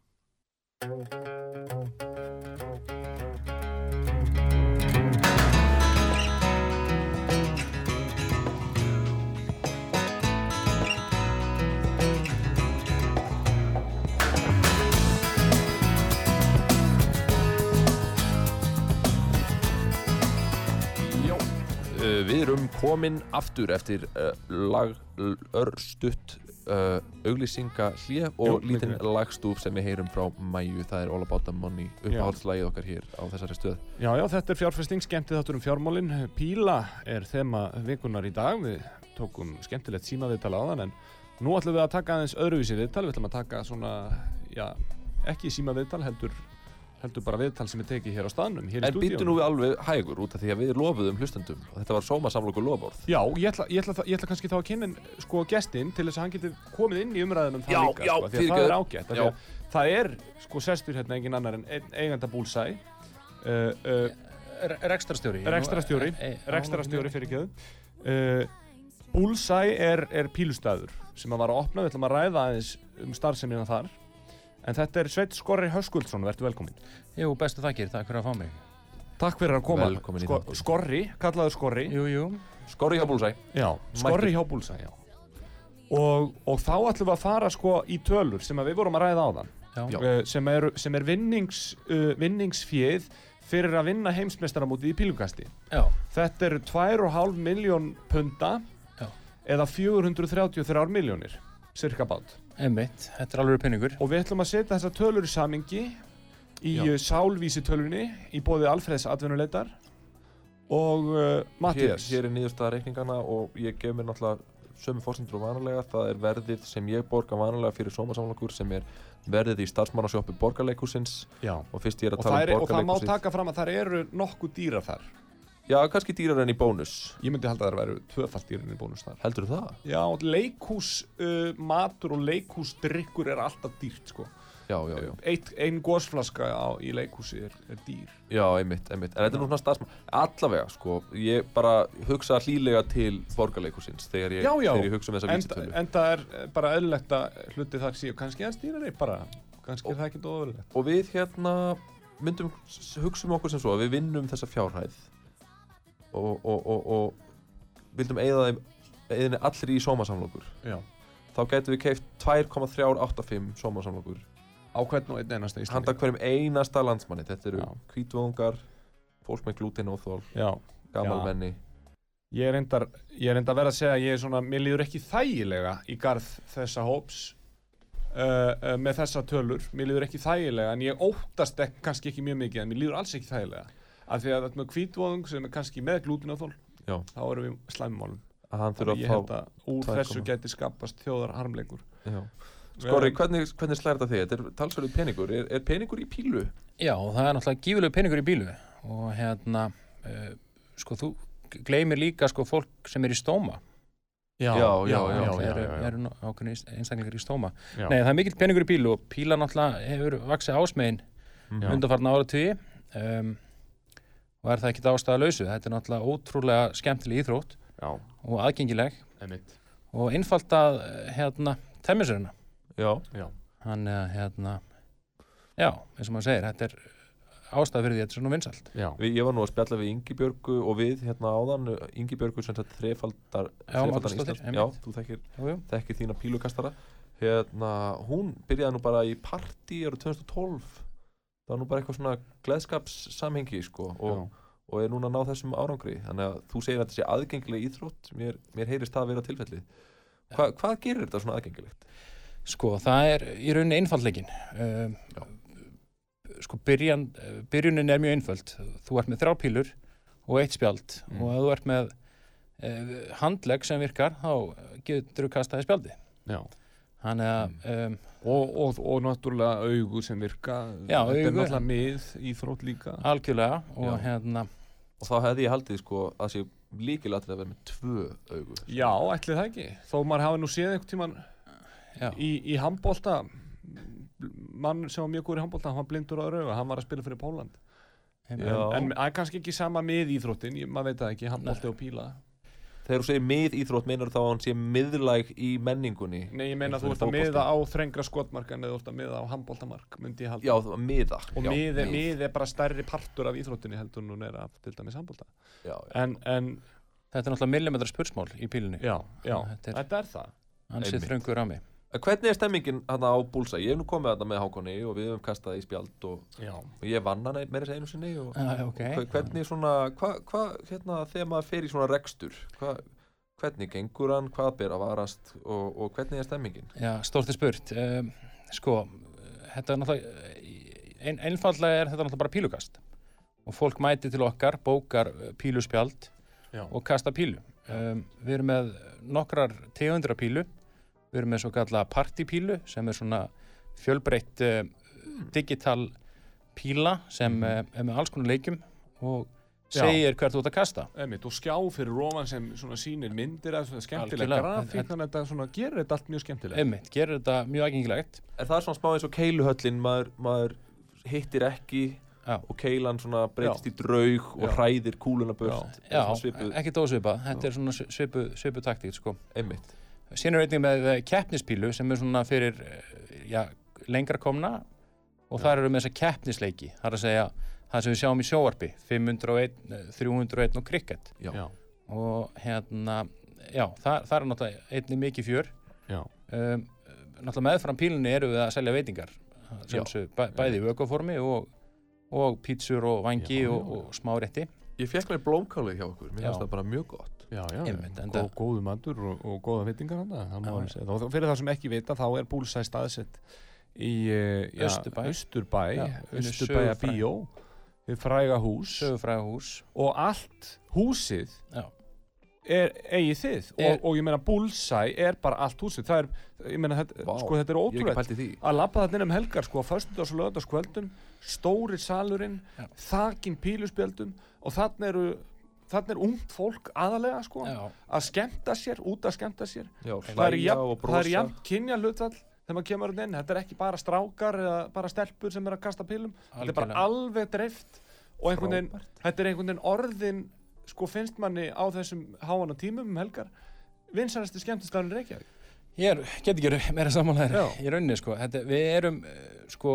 B: Við erum komin aftur eftir uh, lag, örstutt uh, auglýsinga hlje og
E: Jú,
B: lítinn
E: mikið
B: lagstúf sem við heyrum frá Mæju, það er All About The Money uppáhaldslægið okkar hér á þessari stöð
E: Já, já, þetta er fjárfesting, skemmtið þáttur um fjármálin. Píla er þema vikunar í dag. Við tókum skemmtilegt símaviðtal áðan en nú ætlum við að taka aðeins öðruvísi viðtal. Við ætlum að taka svona, já, ekki símaviðtal, heldur, heldur bara viðtal sem er tekið hér á staðnum, hér í
B: En býttu nú við alveg hægur út af því að við lofuðum hlustendum. Og þetta var sómasamlokur lofórð
E: Já, ég ætla, ég, ætla, ég ætla kannski þá að kynna sko gestinn til þess að hann geti komið inn í umræðunum það
B: Já,
E: líka,
B: já,
E: sko, því að það er ágætt. af því að Það er, sko, sestur hérna engin annar en ein- eiganda búlsæ, uh, uh,
G: Rekstrastjóri
E: rekstrastjóri, rekstrastjóri fyrir kjöðu. Uh, Bullseye er, er pílustæður sem að var að opna, við ætlum að ræða aðeins um starfseminna þar. En þetta er Sveit Skorri Höskuldsson, verður velkominn.
G: Jú, bestu þakkir, takk fyrir að fá mig
E: Takk fyrir að koma.
B: Velkomin í
E: Sko,
B: þáttinn.
E: skorri, kallaður Skorri.
G: Jú, jú.
B: Skori hjá Búlsæ
E: Já, Skorri hjá Búlsa, já. Og, og þá ætlum við að fara sko í tölur sem að við vorum að ræða á þann.
G: Já.
B: Já.
E: sem, er, sem er vinnings, uh, vinningsfjöð fyrir að vinna heimsmeistaramótið í pílugasti.
G: Já.
E: Þetta eru 2,5 miljón punta
G: Já.
E: eða 433 miljónir, cirka bát.
G: Einmitt. Þetta er alveg penningur.
E: Og við ætlum að setja þessa tölur í samingi í
B: Já.
E: uh, sálvísi tölunni í bóði Alfreðs atvinnuleitar og uh,
B: hér,
E: Mattias.
B: hér er niðurstaða reikningana og ég gef mér náttúrulega sömu fórsendur og vanalega það er verðið sem ég borga vanalega fyrir sómasamlokur sem er verðið í starfsmannasjópi borgarleikusins
E: Já.
B: og fyrst ég er
E: Og
B: að
E: það,
B: tala
E: er,
B: um
E: og það má
B: borgarleikusins
E: taka fram að það eru nokkuð dýrar þar.
B: Já, kannski dýrar enn í bónus
E: Ég myndi halda að það væru tvöfalt dýrar í bónus þar.
B: heldur það?
E: Já, leikhús uh, og leikhúsdrykkur er alltaf dýrt sko.
B: já, já, já,
E: Eitt, ein gósflaska á, í leikhúsi er, er dýr.
B: já, einmitt, einmitt en þetta er nú svona starfsmann, allavega sko ég bara hugsa hlýlega til borgarleikusins þegar ég,
E: Já, já.
B: þegar ég hugsa um þessa vísitölu
E: en það er eh, bara eðlilegt að hluti þar séu kannski að stýra þeir bara. Kannski er það ekki óöðulegt.
B: og við hérna myndum hugsa um okkur sem svo að við vinnum þessa fjárhæð og, og, og, vildum eigða þeim eigðinni allir í sómasamlokur
E: Já.
B: þá getum við keift 2,385 sómasamlokur
E: Á hvern og einn einasta
B: handa
E: Íslandi.
B: hverjum einasta landsmanni þetta eru
E: Já.
B: hvítvöðungar fólk með glútenóþól,
E: Já.
B: gamalmenni
E: Ég er reyndar, að vera að segja að ég er svona, mér líður ekki þægilega í garð þessa hóps uh, uh, með þessa tölur, mér líður ekki þægilega en ég óttast ek, kannski ekki mjög mikið en mér líður alls ekki þægilega af því að þetta með kvítvóðung sem er kannski með glútinóþól
B: Já.
E: þá erum við slæmumálum Þannig
B: þurfa
E: ég
B: að
E: held
B: fá
E: að úr
B: 2,0.
E: þessu geti skapast þjóðar harmleikur
B: Já. Skori, hvernig, hvernig slæðir þetta þig? Þetta er talsverðu peningur, er, er peningur í pílu?
G: Já, það er náttúrulega gífurlega penningur í bílu og hérna, uh, sko, þú gleymir líka sko fólk sem er í stóma.
E: Já,
B: Já, já, já,
E: já,
G: Það
E: já,
G: eru, ákveðni einstaklingar í stóma.
E: já.
G: Nei, það er mikill penningur í bílu og píla náttúrulega hefur vaksið ásmegin
B: Já.
G: undanfarna áratugji um, og er það ekki ástæða lausu. Þetta er náttúrulega ótrúlega skemmtileg íþrótt
E: já,
G: og aðgengileg
E: emitt
G: og einfalt að eh, hérna, temmisurina.
B: Já,
E: Já,
G: Hann, hérna, já, eins og maður segir, þetta er ástæða fyrir því að þetta er svona vinsalt.
B: ég var nú að spjalla við Ingibjörgu og við hérna áðan Ingibjörgu sem sagt þrefaldar
G: Já, Magnúsdóttir,
B: Já,
G: einmitt.
B: þú þekkir,
G: Jú, jú.
B: þekkir þína pílukastara hérna, hún byrjaði nú bara í partí árið 2012 það var nú bara eitthvað svona gleðskapssamhengi sko og, og er núna að ná þessum árangri þannig að þú segir að þetta sé aðgengileg íþrótt mér, mér heyrist það að vera tilfellið Hva, hvað gerir þetta svona aðgengilegt?
G: Sko, það er í rauninni einfaldleikin. Um, sko, byrjan, eh, byrjunin er mjög einföld. Þú ert með þrjá pílur og eitt spjald
E: Mm.
G: og ef þú ert með uh, handlegg sem virkar, þá getur þú kastaði spjaldi.
E: já
G: Þannig að, um,
E: Og, og, og náttúrulega augu sem virka.
G: Já,
E: Þetta er
G: augu.
E: náttúrulega mið íþrótt líka.
G: Algjörlega og hérna,
B: og þá hefði ég haldið sko að sé líkilatrið að vera með tvö augu.
E: Já, ætli það ekki. Þó maður hafi nú séð einhvern tímann
G: já,
E: í, í handbólta mann sem var mjög góður í handbólta hann var blindur á rauga, hann var að spila fyrir Póland en það er kannski ekki sama með íþróttin ég, maður veit það ekki, handbólti og píla
B: Þegar þú segir mið íþrótt meinar þá að hann sé miðlæg í menningunni?
E: Nei, ég meina þú ert að miða á þrengra skotmark en þú ert að miða á handbóltamark myndi ég halda.
B: Já, miða
E: og mið, er-
B: mið.
E: er bara stærri partur af íþróttinni heldur er af til dæmis handbólta en, en
G: þetta er náttúrulega millimetra spursmál í pílunni.
E: já, já,
G: Þetta er-
E: þetta er það.
G: Hann sé þröngur á mig.
B: Hvernig er stemmingin hann á Búlsa? Ég hef nú komið þarna með Hákonni og við höfum kastað í spjald og,
E: já,
B: og ég vann hann meira þess einu sinni og
G: Ah, ok.
B: hva- hvernig svona, hvað, hva, hérna, þegar maður fer í svona rekstur, hva, hvernig gengur hann, hvað ber að varast og, og hvernig er stemmingin?
G: Já, stórt er spurt. Um, sko, þetta er náttúrulega, ein, einfallega er þetta náttúrulega bara pílukast. Og fólk mæti til okkar, bókar uh, píluspjald
E: já,
G: og kasta pílu. Um, við erum með nokkrar tegundir af pílu. Við erum með svo kalla partypílu sem er svona fjölbreytt uh, digital píla sem uh, er með alls konar leikjum og
E: Já.
G: segir hvert þú ert að kasta.
E: einmitt, og skjá fyrir róman sem svona sýnir myndir af svona skemmtilega grafík þannig að þetta svona gerir þetta allt mjög skemmtilega
G: Einmitt, gerir þetta mjög aðgengilegt.
B: Er það svona smá eins og keiluhöllin, maður, maður hittir ekki
G: Já.
B: og keilan svona breytist í draug og
E: Já.
B: hræðir kúluna burt
G: Já, ekki dósvipa. Þetta er svona svipu, svipu taktík, sko.
B: einmitt
G: Síðan er einnig með eh, keppnispílu sem er svona fyrir eh, já, lengra komna og þar eru með þessa keppnisleiki þar að segja það sem við sjáum í sjóarpi 501, eh, 301 og cricket.
B: Já.
E: Já.
G: og hérna já, það, það er náttúrulega einnig mikið fjör. Um, náttúrulega meðfram pílunni eru við að selja veitingar sem bæ, bæði vökuformi og, og pítsur og vangi
E: Já, já,
G: og, og smárétti
B: Ég fekk mér blómkálið hjá okkur, mér finnst það bara mjög gott.
E: Já, já,
G: Einmitt,
E: Gó, góðu matur og, og góða veitingar hann það má
G: Já,
E: alveg segja. og fyrir það sem ekki vita þá er búlsæ staðsett í eh, Já,
G: einu
E: Austurbæja
G: sögufræg-
E: bíó við fræga hús.
G: Hús.
E: Og allt húsið
G: Já.
E: er eigið þið.
G: Er-
E: og, og ég meina búlsæ er bara allt húsið. Það er, ég meina þetta,
B: Vá,
E: sko þetta er ótrúlega að labba þarna inn um helgar sko á föstudags og lögardagskvöldum stóri salurinn
G: Já.
E: þakin píluspjöldum og þarna eru þarna er ungt fólk aðalega sko
G: já,
E: að skemmta sér, út að skemmta sér.
B: Já,
E: það er jafn,
B: og
E: er jafn kynja hlutfall þegar maður kemur inn, þetta er ekki bara strákar eða bara stelpur sem er að kasta pílum. Þetta er bara
G: Algjörlega.
E: alveg dreift og einhvern veginn, þetta er einhvern veginn orðin sko finnst manni á þessum háana tímum um helgar vinsarasti skemmtistafnir Reykjavík.
G: Ég er, get ekki meira samanlega
E: Já.
G: í rauninni sko, þetta, við erum eh, sko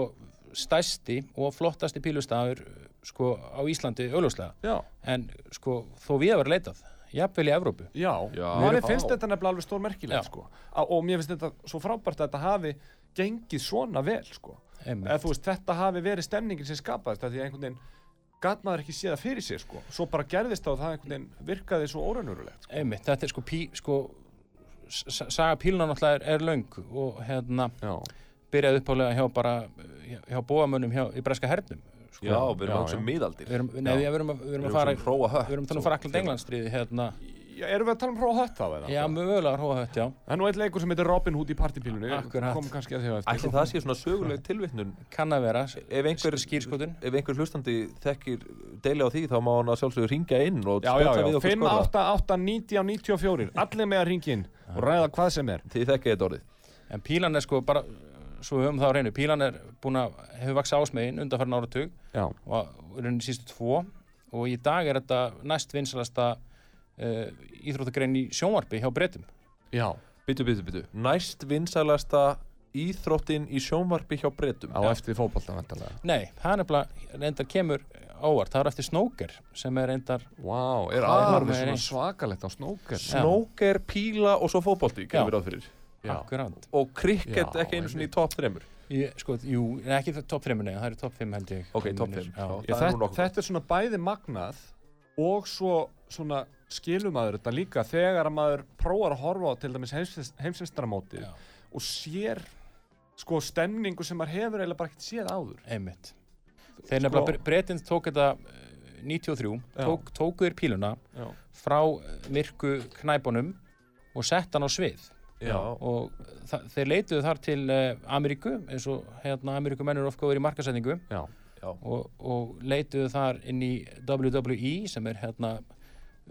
G: stæsti og flottasti pílustafur sko á Íslandi augljóslega.
E: Já,
G: en sko þó við að vera leitað jafnvel í Evrópu.
E: Já,
B: Já.
E: finnst þetta nefnilega alveg stór merkilegt
G: Já.
E: sko. Og mér finnst þetta svo frábært að þetta hafi gengið svona vel sko. Eða þú veist, þetta hafi verið stemningin sem skapaðist af því að einhvern veginn gat maður ekki séð það fyrir sér sko. Svo bara gerðist það og það einhvern veginn virkaði svo órænurulegt sko.
G: Einmitt, þetta er sko, pí, sko saga píluna náttúrulega er, er löng og hérna
E: já,
G: byrjaði uppálega hjá bara hjá, bóamönnum hjá, í breska hernum sko.
B: Já, við erum að hugsa um miðaldir.
G: Nei, við erum, að- við erum að
B: Við
G: fara við erum að tala um Frakland Englandsstríði hérna,
E: Já, erum við að tala um hróa hött þá
G: já, mögulega hróa hött, já.
E: Það er nú eitt leikur sem heitir Robin Hood í partypílunni.
G: Akkurat.
E: komum kannski að því á eftir.
B: Ætli það sé svona söguleg tilvittnun
G: kann að vera,
B: Ef einhver,
G: skýrskotun
B: ef einhver hlustandi þekkir deili á því þá má hann að sjálfsögur ringja inn og
E: já,
B: við okkur
E: 5,
B: skorra
E: 8, 8, 90 á 94 Allir með að ringja inn og ræða hvað sem er.
B: Þið þekkið þetta orðið.
G: En pílan er sko bara svo við höfum það á reynu, pílan er búin að hefur vaksa ásmegin undanfærin áratug
E: Já,
G: og er henni sístu tvo. Og í dag er þetta næst vinsalasta uh, íþróttagrein í sjónvarpi hjá breytum
E: já,
B: Byttu, byttu, byttu Næst vinsælasta íþróttin í sjónvarpi hjá breytum
E: á eftir fótbolta vantarlega
G: Nei, það er nefnilega reyndar kemur ávart, það er eftir Snóker sem er reyndar,
E: Vá, er aðvarfið svona svakalegt á snóker?
G: Já.
B: Snóker, píla og svo fótbolti
G: Já.
B: gerum við ráð fyrir.
E: Já.
G: Akkurát
B: Og krikket ekki einu svona í topp þreymur
G: Ég, sko, jú, en ekki topp 5 nei, það er topp 5 held ég
B: Ok,
G: minnir.
B: 5
G: Já.
E: Já,
B: Það er nú
E: þetta, þetta er svona bæði magnað og svo svona skilum maður þetta líka þegar að maður prófar að horfa á til dæmis heimsvistramóti
G: Já.
E: og sér sko stemningu sem maður hefur eiginlega bara ekkert séð áður
G: Einmitt Þeir
E: Sko-
G: nefnilega, breytinn tók þetta eh, 93,
E: Já.
G: tók, tóku þér píluna
E: Já.
G: frá eh, myrku knæpunum og sett hann á svið
B: Já,
G: og þeir leituðu þar til uh, Ameríku eins og hérna Ameríkumennur of góður í markasendingu og, og leituðu þar inn í WWE sem er hérna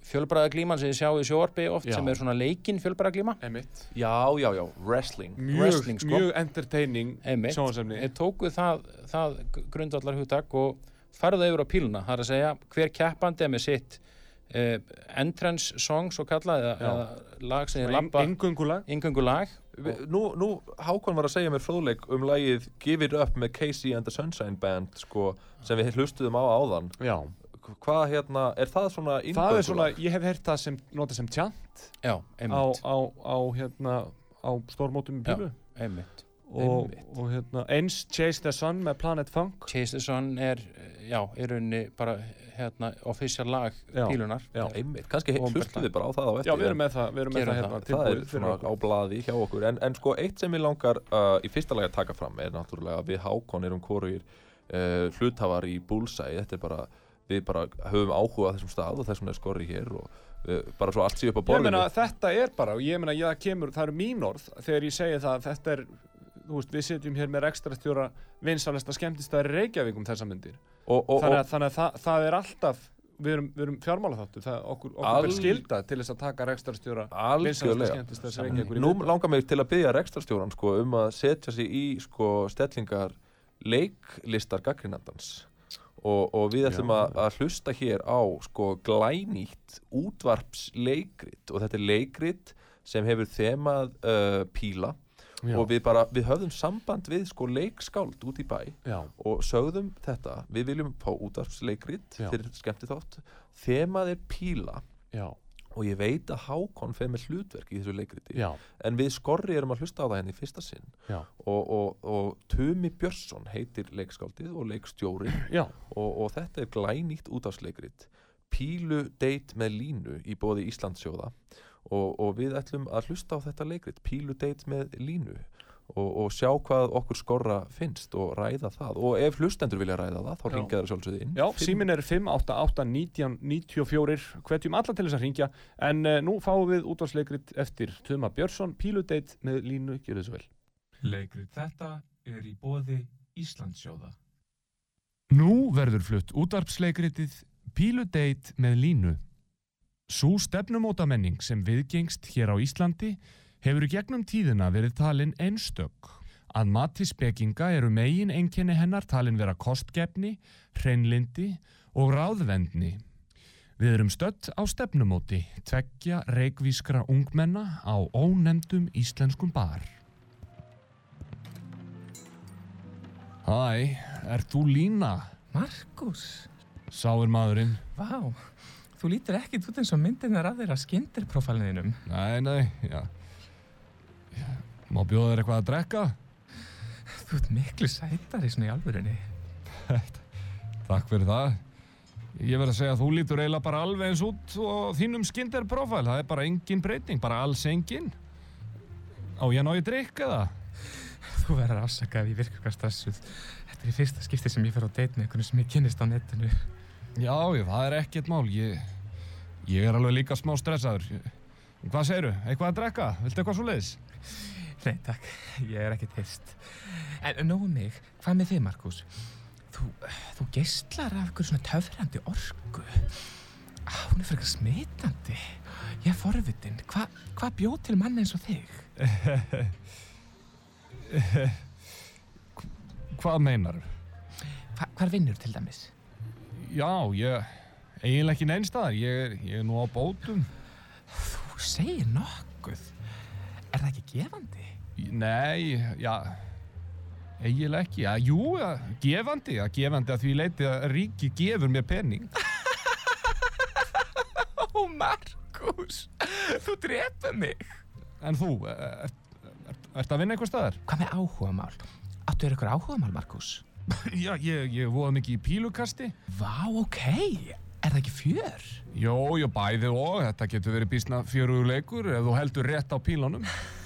G: fjölbræðaglíman sem þið sjáu í sjóarpi oft
E: Já.
G: sem er svona leikinn fjölbræðaglíma
B: Já, já, já, wrestling.
E: Mjög,
G: Wrestling, sko.
E: mjög entertaining
G: þeir tókuð það, það grundvallar hugtak og farðu yfir á píluna. Það er að segja hver keppandi er með sitt uh, entrance song svo kallað eða, lag sem þið labba
E: Engöngulag
G: yngöngu lag
B: Vi- Nú, nú Hákon var að segja mér fróðleik um lagið Give It Up með Casey and the Sunshine Band sko, sem við hlustuðum á áðan.
E: Já,
B: Hvað hérna, er það svona
E: er svona, ég hef heyrt það sem nota sem tjant
G: já,
E: á,
G: einmitt,
E: á, á hérna á stórmótum í
G: Já.
E: pílu
G: einmitt.
E: og,
B: Einmitt.
E: og hérna eins Chase the Sun með Planet Funk.
G: Chase the Sun er já, í rauninni bara hérna official lag pílunar
E: Já.
B: Einmitt, kannski
G: Og
B: hlustuðum við bara á það á eftir
E: Já, við erum með það, við erum með það hérna
G: það.
B: Það er svona á blaði hjá okkur. En, en sko eitt sem ég langar uh, í fyrsta lagi að taka fram er náttúrulega að við Hákon erum hvorugir uh, hlutafar í er bara, við bara höfum áhuga á þessum stað og þessum er skorri hér og uh, bara svo allt sé upp á
E: Ég
B: borðinu
E: meina, þetta er bara, og ég meina, ég kemur, það eru mín orð þegar ég segi það að þetta er þú veist, við sitjum hér með ekstra stjóra vinsalesta skemmtistæðar í Reykjavík um þessa myndir
B: og, og,
E: þannig að, þannig að það, það er alltaf við erum, við erum fjármála þáttu það, okkur, okkur ber skilda til þess að taka ekstra stjóra vinsalesta
B: algjörlega Nú langar mig til að byggja rekstrastjóran sko, um að setja sig í sko, stellingar leiklistar gaggrinandans og, og við ætlum að, að hlusta hér á sko, glænýtt útvarpsleikrit. Og þetta er leikrit sem hefur þemað uh, píla
H: Já.
B: og við bara, við höfðum samband við sko leikskáld út í bæ
H: Já,
B: og sögðum þetta, við viljum fá útvarpsleikrit fyrir skemmti þátt þemað er píla.
H: Já,
B: og ég veit að Hákon fer með hlutverk í þessu leikriti. En við skorri erum að hlusta á það henni í fyrsta sinn. Og, og, og Tumi Björnsson heitir leikskáldið og leikstjóri. <clears throat> Og, og þetta er glænýtt útafsleikrit Pílu date með línu í bóði Íslandsjóða og, og við ætlum að hlusta á þetta leikrit Pílu date með línu og, og sjá hvað okkur skorra finnst og ræða það og ef hlustendur vilja ræða það þá ringja þeirra sjálfsögði inn
H: já, símin er 588-1994, hvetjum alla til þess að ringja, en uh, nú fáum við útvarsleikrit eftir Tuma Björnsson, Píludeit með línu, gjör þessu vel.
I: Leikrit þetta er í bóði Íslandsjóða.
E: Nú verður flutt útvarpsleikritið Píludeit með línu. Sú stefnumótamenning sem viðgengst hér á Íslandi hefur í gegnum tíðina verið talin einstök. Að mati spekinga eru megin einkenni hennar talin vera kostgefni, hreinlindi og ráðvendni. Við erum stött á stefnumóti, tveggja reikvískra ungmenna á ónefndum íslenskum bar. Hæ, ert þú Lína?
J: Markus,
E: Sá er maðurinn.
J: vá, þú lítur ekkit út eins og myndirnar af þeirra skindirprófælininum.
E: Nei, nei, já. Já, Má bjóða þér eitthvað að drekka?
J: Þú ert miklu sætari svona í alvörinni. <laughs>
E: Takk fyrir það. Ég verð að segja að þú lítur eiginlega bara alveg eins út og þínum skindir profil. Það er bara engin breyting, bara alls engin. Á ég að ná í drikk eða?
J: Þú verður afsakað í virkulega stressuð. Þetta er í fyrsta skipti sem ég fer á date með einhvern sem ég kynnist á netinu.
E: Já, já, það er ekkert mál. Ég, ég er alveg líka smá stressaður. Hvað segirðu? Eitthvað að drekka? Viltu eitthvað svo leiðis?
J: Nei, takk, ég er ekkert hyrst. En nógu mig, hvað með þig, Markus? Þú, þú geistlar af einhverju svona töfrandi orku. Á, hún er frekar smitandi. Ég er forvitin. Hva, hvað bjóð til mann eins og þig? <laughs>
E: Hvað meinar
J: Hva, hvar vinnur til dæmis?
E: Já, ég... Eiginlega ekki neinstaðar. Ég, er- ég er nú á bótum.
J: Þú segir nokkuð. Er það ekki gefandi?
E: Nei, já, eiginlega ekki. Já, jú, gefandi, já, gefandi að því leiti að ríki gefur mér pening. <laughs>
J: Ó, Markus, þú drefur mig.
E: En þú, ert er, er, ert að vinna einhver staðar?
J: Hvað með áhugamál? Áttu þér eitthvað áhugamál, Markus? <laughs>
E: Já, ég, ég voða mikið í pílukasti.
J: Vá, ok. Er það ekki fjör?
E: Jó, jó, bæði og, þetta getur verið bísna fjörugur leikur ef þú heldur rétt á pílunum. <laughs>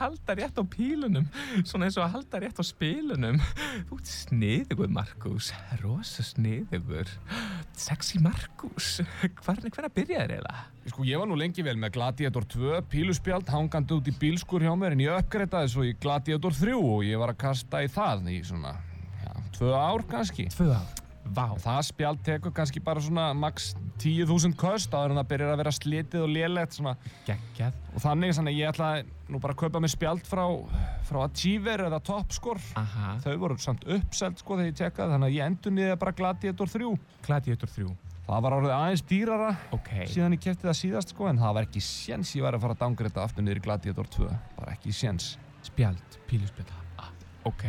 J: halda rétt á pílunum svona eins og að halda rétt á spilunum þú ert sniðugur Markus rosa sniðugur sexy Markus hvernig hvernig byrjaði þér eiginlega?
E: Sko, ég var nú lengi vel með Gladiator 2 píluspjald hangandi út í bílskur hjá mér en ég uppgreitaði svo í Gladiator 3 og ég var að kasta í það í svona, já, tvö ár kannski.
J: Tvö ár? Vá.
E: Það spjald tekur kannski bara svona max 10.000 köst áður en það byrjar að vera slitið og lélegt svona.
J: Geggjað.
E: Og þannig, þannig ég ætlaði nú bara að kaupa mér spjald frá, frá Achiever eða Topscore.
J: Aha.
E: Þau voru samt uppselt sko þegar ég tjekkaði þannig að ég endur niður bara Gladiator 3.
J: Gladiator 3.
E: Það var orðið aðeins dýrara
J: Ok.
E: síðan ég kefti það síðast sko en það var ekki séns ég var að fara að dangreita aftur niður í Gladiator 2. Bara ekki séns.
J: Spjald, píluspjald. Ah, ok.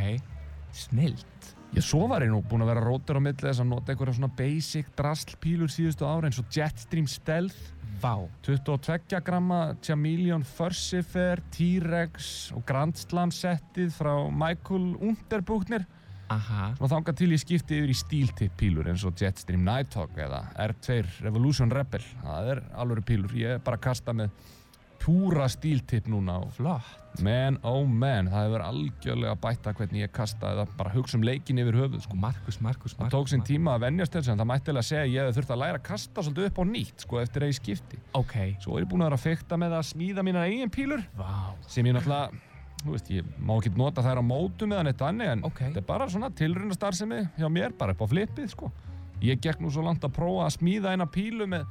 E: Ég svo var ég nú búinn að vera rótur á milli þess að nota einhverja svona basic drastlpílur síðustu ára eins og Jetstream Stealth.
J: Vá.
E: 22 gramma Chameleon Furcifer, T-Rex og Grand Slam settið frá Michael Unterbuchner.
J: Aha.
E: Svona þangað til ég skipti yfir í stíltipp pílur eins og Jetstream Nighthawk eða R2 Revolution Rebel. Það er alveg pílur. Ég er bara að kasta með púra stíltipp núna og
J: Flott.
E: Man, oh man, það hefur algjörlega bætta hvernig ég kastaði það, bara hugsa um leikin yfir höfuð sko.
J: Markus, Markus,
E: Það tók sinn tíma að venjast þessu en það mætti alveg að segja ég hefði þurft að læra að kasta svolítið upp á nýtt sko eftir að ég skipti.
J: Ok.
E: Svo er ég búin að vera að fykta með að smíða mína eigin pílur
J: Vá.
E: sem ég náttúrulega, þú veist, ég má ekki nota þær á mótum eða neitt annir en
J: Ok.
E: þetta er bara svona tilruna starfsemi hjá mér, bara upp á flippið sko. Ég gekk nú svo langt að prófa að smíða eina pílu með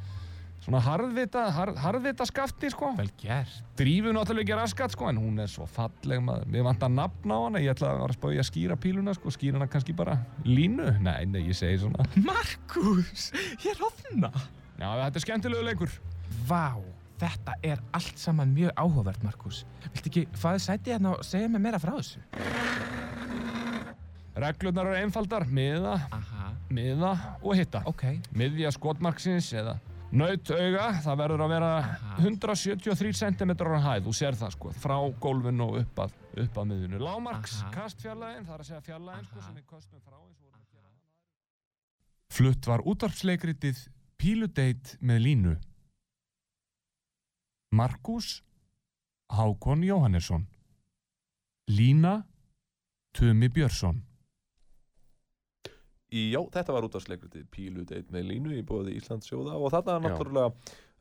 E: svona harðvita, harð, harðvita skafti sko.
J: Vel gert.
E: Drífu náttúrulega ekki raskat sko en hún er svo falleg maður. Mér vant að nafna á hana, ég ætla að vera að skýra píluna sko, skýra hana kannski bara línu. Nei, nei, ég segi svona.
J: Markus, ég er ofna.
E: Já, þetta er skemmtilegu leikur.
J: Vá, Þetta er allt saman mjög áhugavert, Markus. Viltu ekki fæði sæti hérna og segja mér meira frá þessu?
K: Reglurnar eru einfaldar, miða,
J: Aha,
K: miða og hitta.
J: ok.
K: Miðja skotmarksins eða nautauga, það verður að vera
J: Aha.
K: 173 cm á hæð, þú sér það sko, frá gólfinu og upp að, upp að miðjunu. Lámarks
J: Aha.
K: kastfjarlægin, það er að segja fjarlægin sko, sem við kostum frá eins og vorum að gera. Flutt var útvarpsleikritið Píludeit með línu. Markus Hákon Jóhannesson Lína Tumi Björnsson
B: já, þetta var útvarsleikritið Pílu deit með línu í bóði Íslandsjóða og þarna
E: Já.
B: náttúrulega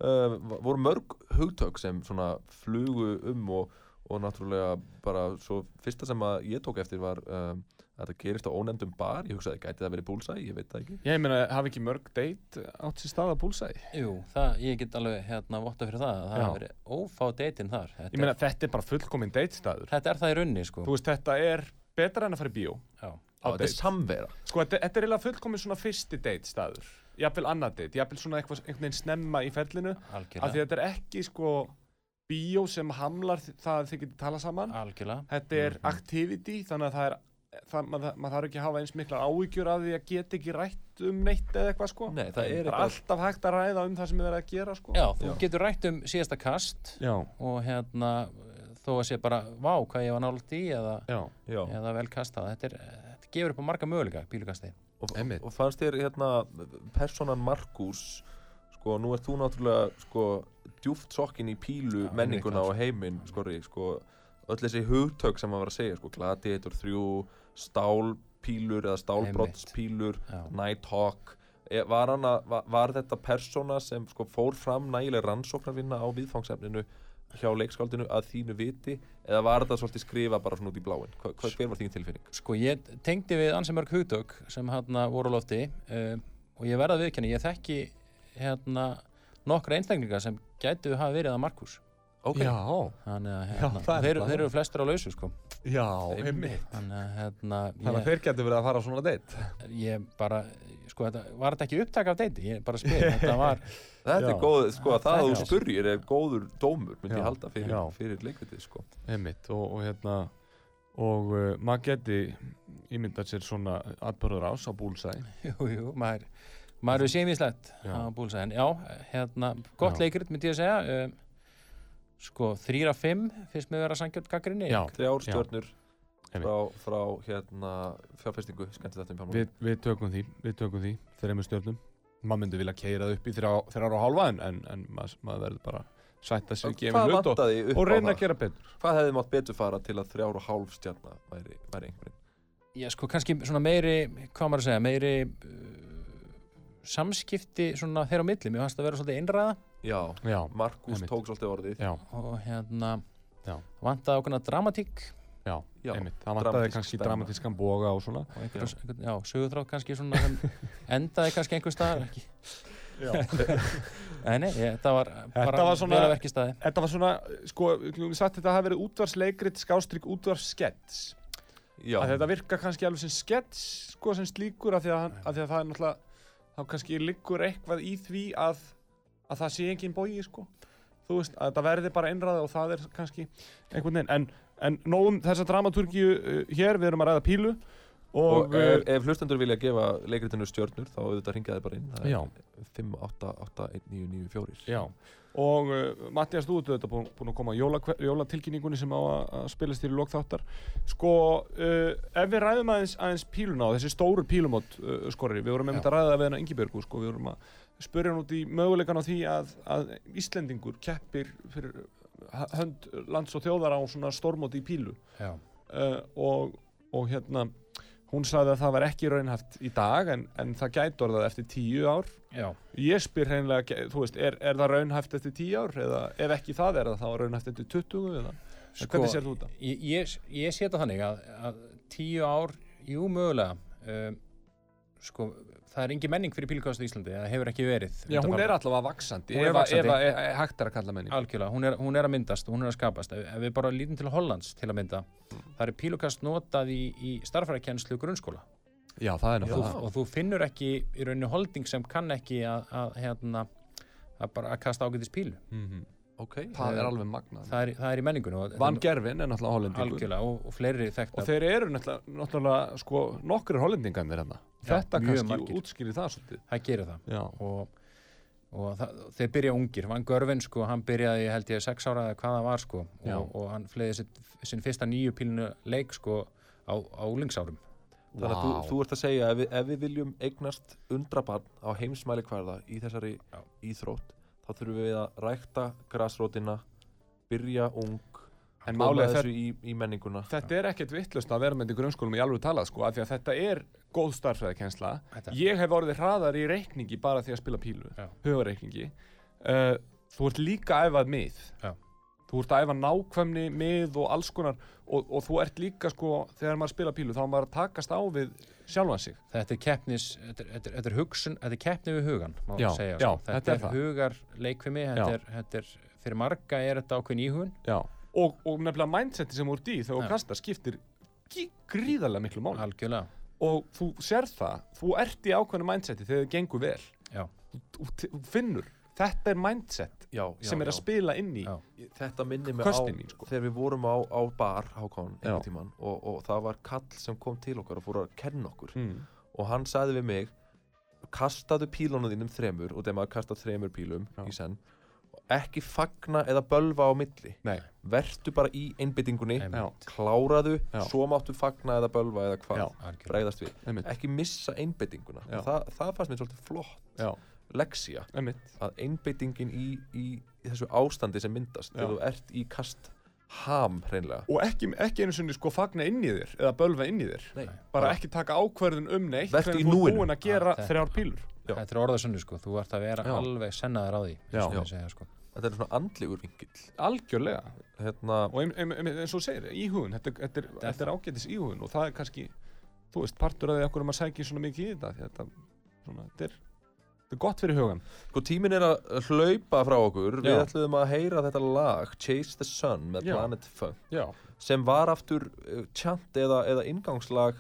B: uh, voru mörg hugtök sem svona flugu um og, og náttúrulega bara svo fyrsta sem að ég tók eftir var um, að þetta gerist á ónefndum bar ég hugsaði, gæti það verið búlsæ, ég veit það ekki
E: Ég meina, hafi ekki mörg deit átt sér stað að búlsæði?
G: Jú, það, ég get alveg hérna votta fyrir það að það
E: Já.
G: hafi verið ófá deytinn þar þetta,
E: Ég meina, þetta er bara fullkominn deitstaður.
G: þetta er það í runni sko
E: Þú veist, þetta er betra en að fara í bíó
G: Já,
E: á
B: þetta er
E: date.
B: samvera
E: Sko, þetta, er eiginlega fullkominn svona fyrsti deitstaður. Jafnvel annað deit, jafnvel svona eitthvað, einhvern veginn snemma í ferlinu. Af því
G: algjörlega
E: þetta er ekki, sko, bíó sem hamlar það að þið getur tala saman.
G: Algjörlega
E: Þetta er activity, þannig að það er, það, maður, maður þarf ekki að hafa eins miklar áhyggjur af því að geta ekki rætt um neitt eða eitthvað, sko.
B: Nei, það er
E: Það er
B: eitthvað-
E: alltaf hægt að ræða um það sem er verið að gera, sko.
G: Já, þú
B: Já.
G: getur rætt um síðasta kast
E: Já,
G: og hérna þó að sé bara, vá, hvað ég var nálægt í eða, eða vel kastað þetta, er, gefur upp á marga möguleika, pílukasti.
B: Og, og fannst þér hérna personan Markus sko, nú ert þú náttúrulega sko, djúft sokkin í pílu
G: Já,
B: menninguna og heiminn skori, sko, öll þessi hugtök sem maður var að segja, sko, Gladiator 3 stálpílur eða stálbrottspílur. Nighthawk e, var, hana, var, var þetta persóna sem sko, fór fram nægileg rannsóknarvinna á viðfangsefninu hjá leikskáldinu að þínu viti eða var þetta svolítið skrifa bara svona út í bláin hva, hva, hver var þín tilfinning?
G: Sko ég tengdi við ansi mörg hugtök sem hérna voru á lofti uh, og ég verða viðkenni, ég þekki hérna nokkra einstaklingar sem gætu hafa verið að Markus
B: Ok,
E: Já,
G: þannig að
E: Já,
G: hérna,
E: það er
G: þeir, þeir eru flestir á lausu sko
E: já,
B: Einmitt.
G: þannig að hérna
E: Þannig að
G: ég,
E: þeir getur verið að fara á svona deitt.
G: ég bara sko þetta, var þetta ekki upptak af deiti ég bara spyr, þetta <laughs> var
B: Þetta
E: Já.
B: er góð, sko, það að þú
G: Já.
B: spurrir er góður dómur, myndi
E: Já.
B: ég halda fyrir,
E: Já.
B: fyrir leikvitið, sko.
E: Einmitt, og, og hérna, og uh, maður geti ímyndað sér svona atbörður ás á búlsæ. <laughs>
G: jú, jú, maður maður er sémiðslegt
E: Já.
G: á búlsæðin já, hérna, gott
E: Já.
G: leikrit myndi ég að segja um, sko, þrýra fimm finnst mér vera sangjörn gaggrinni
E: Já,
B: Þrjár
E: Já.
B: stjörnur
E: Einmitt.
B: frá, frá, hérna, fjárfestingu,
E: við, við tökum því, við tökum því, þreymur stjörnum. Maður myndi vilja keira upp í þrjá, þrjár og hálfa en, en, en maður, maður verður bara sætta sig gefin
B: Hvað
E: hlut og, og reyna að gera betur.
B: Hvað hefði mátt betur fara til að þrjár og hálf stjarnar væri, væri einhverjum?
G: Já, sko, kannski svona meiri, hvað maður að segja, meiri uh, samskipti svona þeirra á milli, mér fannst það vera svolítið einræða
B: Já,
E: Já,
B: Markus tók svolítið orðið.
E: já,
G: og hérna vantaði ákveðna dramatík
E: já,
B: Já,
E: einmitt. Það vantaði kannski
B: spenna.
E: dramatískan boga og svona.
G: og einhver, einhver, já, sögutrátt kannski svona sem <laughs> endaði kannski einhver staðar ekki. <laughs> Nei, þetta var bara
E: var svona-
G: vel að verki staði
E: Þetta var svona, sko, við sagt þetta hafi verið útvarsleikrit, skástrygg, útvarsskets. Að þetta virka kannski alveg sem skets sko sem slíkur af því að, hann- af því að það er náttúrulega þá kannski liggur eitthvað í því að, að það sé engin bógi sko. Þú veist að þetta verði bara einræða og það er kannski einhvern veginn. En, en nógum þessa dramaturgíu uh, hér við erum að ræða pílu og,
B: og ef, ef hlustendur vilja gefa leikritinu stjörnur þá auðvitað ringja þið bara inn. Það
E: Já.
B: er 5, 8, 8, 1, 9, 9, 4.
E: já og uh, Mattias, þú ert auðvitað búin, búin að koma jóla, jólatilkynningunni sem á að, að spilast þér í lokþáttar sko, uh, ef við ræðum aðeins, aðeins píluna og þessi stóru pílumót uh, skorri, við vorum einmitt að ræða við hennar Ingibjörgu sko, við vorum að spyrja hann út í möguleikan á því að, að Íslendingur keppir fyrir hönd lands og þjóðar á svona stórmóti í pílu
G: Já,
E: uh, og, og hérna hún sagði að það var ekki raunhaft í dag en, en það gæti orðað eftir tíu ár.
G: Já,
E: ég spyr hreinlega, þú veist, er, er það raunhæft eftir tíu ár eða ef ekki það er það þá raunhæft eftir 20 eða? Sko, hvernig sér þú þetta?
G: Ég, ég, ég sé þetta þannig að, að tíu ár, jú mögulega um, sko, það er engin menning fyrir pílukastu í Íslandi, það hefur ekki verið
E: Já, hún er allavega vaksandi,
G: Hún er vaxandi.
E: ef, ef, ef hægt er að kalla menning
G: Algjörlega, hún er, hún er að myndast og hún er að skapast. Ef, ef við bara lítum til Hollands til að mynda, það er pílukast notað í, í starfræðikenslu grunnskóla
E: Já, það er
G: og
E: náttúrulega
G: og þú finnur ekki í rauninni holding sem kann ekki að, að, hérna, að bara að kasta ágætis pílu.
E: mm
B: Ok,
E: það
G: Eh,
E: er alveg magnað.
G: Það er, það er í menningunum og-
E: Van Gervin er náttúrulega hollendingur.
G: Algjörlega og, og
E: og þeir eru náttúrulega, náttúrulega sko, nokkrir hollendingarnir hérna.
G: Já,
E: þetta
G: mjög
E: kannski
G: margir.
E: útskýrir það svolítið.
G: Það gerir það.
E: Já.
G: og, og það, þeir byrja ungir. Van Görvin sko, hann byrjaði held ég sex ára eða hvað það var sko.
E: Já.
G: og, og hann fleiði sitt, sinn fyrsta nýju pílinu leik sko á, á úlingsárum
B: Þannig að þú, þú ert að segja ef við, ef við viljum eignast undrabarn á heimsmæli hverða í þessari
G: Já.
B: íþrótt þá þurfum við að rækta grasrótina, byrja ung,
E: En er
B: þessu í, í menninguna.
E: þetta er ekkert vittlust að vera með í grunnskólum í alveg talað sko, af því að þetta er góð starffræðikensla
G: Þetta-
E: ég hef orðið hraðar í reikningi bara því að spila pílu,
G: Já.
E: hugareikningi uh, þú ert líka að æfað mið
G: Já.
E: Þú ert að æfa nákvæmni mið og alls konar og, og þú ert líka sko, þegar maður spila pílu þá maður að takast á við sjálfan sig
G: þetta er keppnis, þetta er, þetta er, þetta er hugsun þetta er keppni við hugan,
E: Já,
G: segja
E: já,
G: sko.
E: þetta
G: þetta
E: er það.
G: hugar leikfimi
E: Já.
G: þetta er, þetta er, fyrir marga er þetta ákveðin íhugun
E: Já. Og, og nefnilega mindseti sem ert í þegar þú
G: Já.
E: kastar skiptir gríðarlega miklu máli
G: algjörlega
E: og þú sér það, þú ert í ákveðinu mindseti þegar þið gengur vel
G: Já.
E: þú, þú, þú finnur, þetta er mindset
B: Já, já,
E: sem er að spila inn í
G: Já.
B: Þetta minnir mig á
E: mín, sko.
B: þegar við vorum á, á bar Hákon
E: Já.
B: einhvern tímann og, og það var kall sem kom til okkar og fór að kenna okkur.
E: Mm.
B: og hann sagði við mig kastaðu pílunum þínum þremur og þegar maður kastar þremur pílum
E: Já.
B: í senn og ekki fagna eða bölva á milli.
E: Nei,
B: vertu bara í einbyttingunni kláraðu,
E: Já.
B: svo máttu fagna eða bölva eða hvað, bregðast við.
E: Einmitt,
B: ekki missa einbyttinguna það, það fannst mér svolítið flott.
E: Já, einmitt.
B: að einbyttingin í, í, í þessu ástandi sem myndast þegar þú ert í kast ham hreinlega.
E: Og ekki, ekki einu sinni sko fagna inn í þér eða bölva inn í þér.
B: Nei,
E: bara ekki taka ákverðin um neitt þegar þú
B: núinu.
E: ert búin að gera
G: þetta-
E: þrjár pílur.
B: Já.
G: þetta er orðasunni sko, þú ert að vera
B: Já.
G: alveg sennaður á því eins segja, sko.
B: þetta er svona andlegur vingill
E: algjörlega.
B: Hérna,
E: og ein, ein, ein, eins og segir, íhugun þetta, þetta, er, þetta er ágætis íhugun og það er kannski þú veist, partur af því okkur um að sækja svona mikið í þetta þetta, svona, þetta, er, þetta er gott fyrir hugan
B: sko tíminn er að hlaupa frá okkur við
E: Já.
B: ætluðum að heyra þetta lag Chase the Sun með
E: Já.
B: Planet Funk
E: já,
B: sem var aftur uh, chant eða, eða ingangslag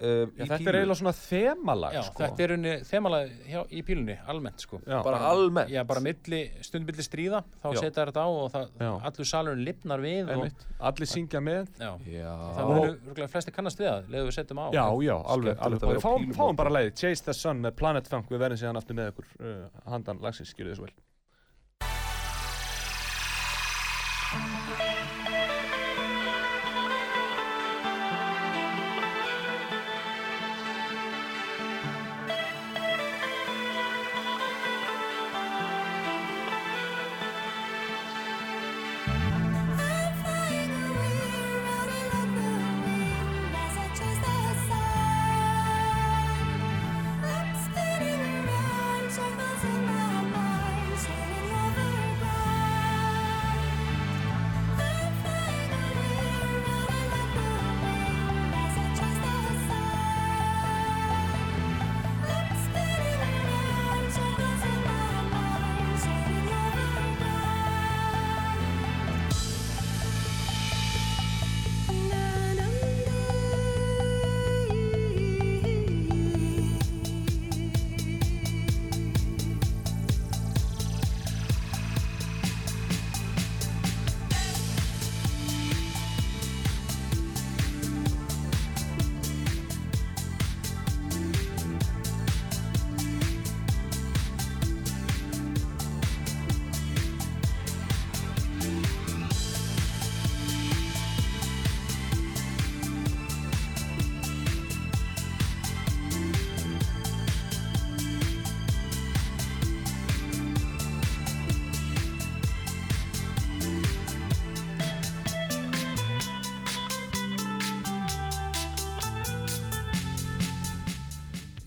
B: uh,
E: já
B: í
E: þetta
B: pílu
E: er eiginlega svona þemalag
G: Já,
E: sko.
G: þetta er unni þemalega hjá, í pílunni, almennt sko.
E: Já,
B: bara almennt.
G: Já, bara milli, stund milli stríða þá setja þetta á og það, allur salurinn lifnar við og,
E: allir syngja með.
G: Já,
B: já,
G: það munu örugglega flesti kannast við það leðu við setjum á.
E: Já, já, alveg, alveg.
B: að á
E: fáum, fáum bara leiði Chase the Sun með Planet Funk við verðum síðan aftur með ykkur uh, handan lagsins, skilur svo vel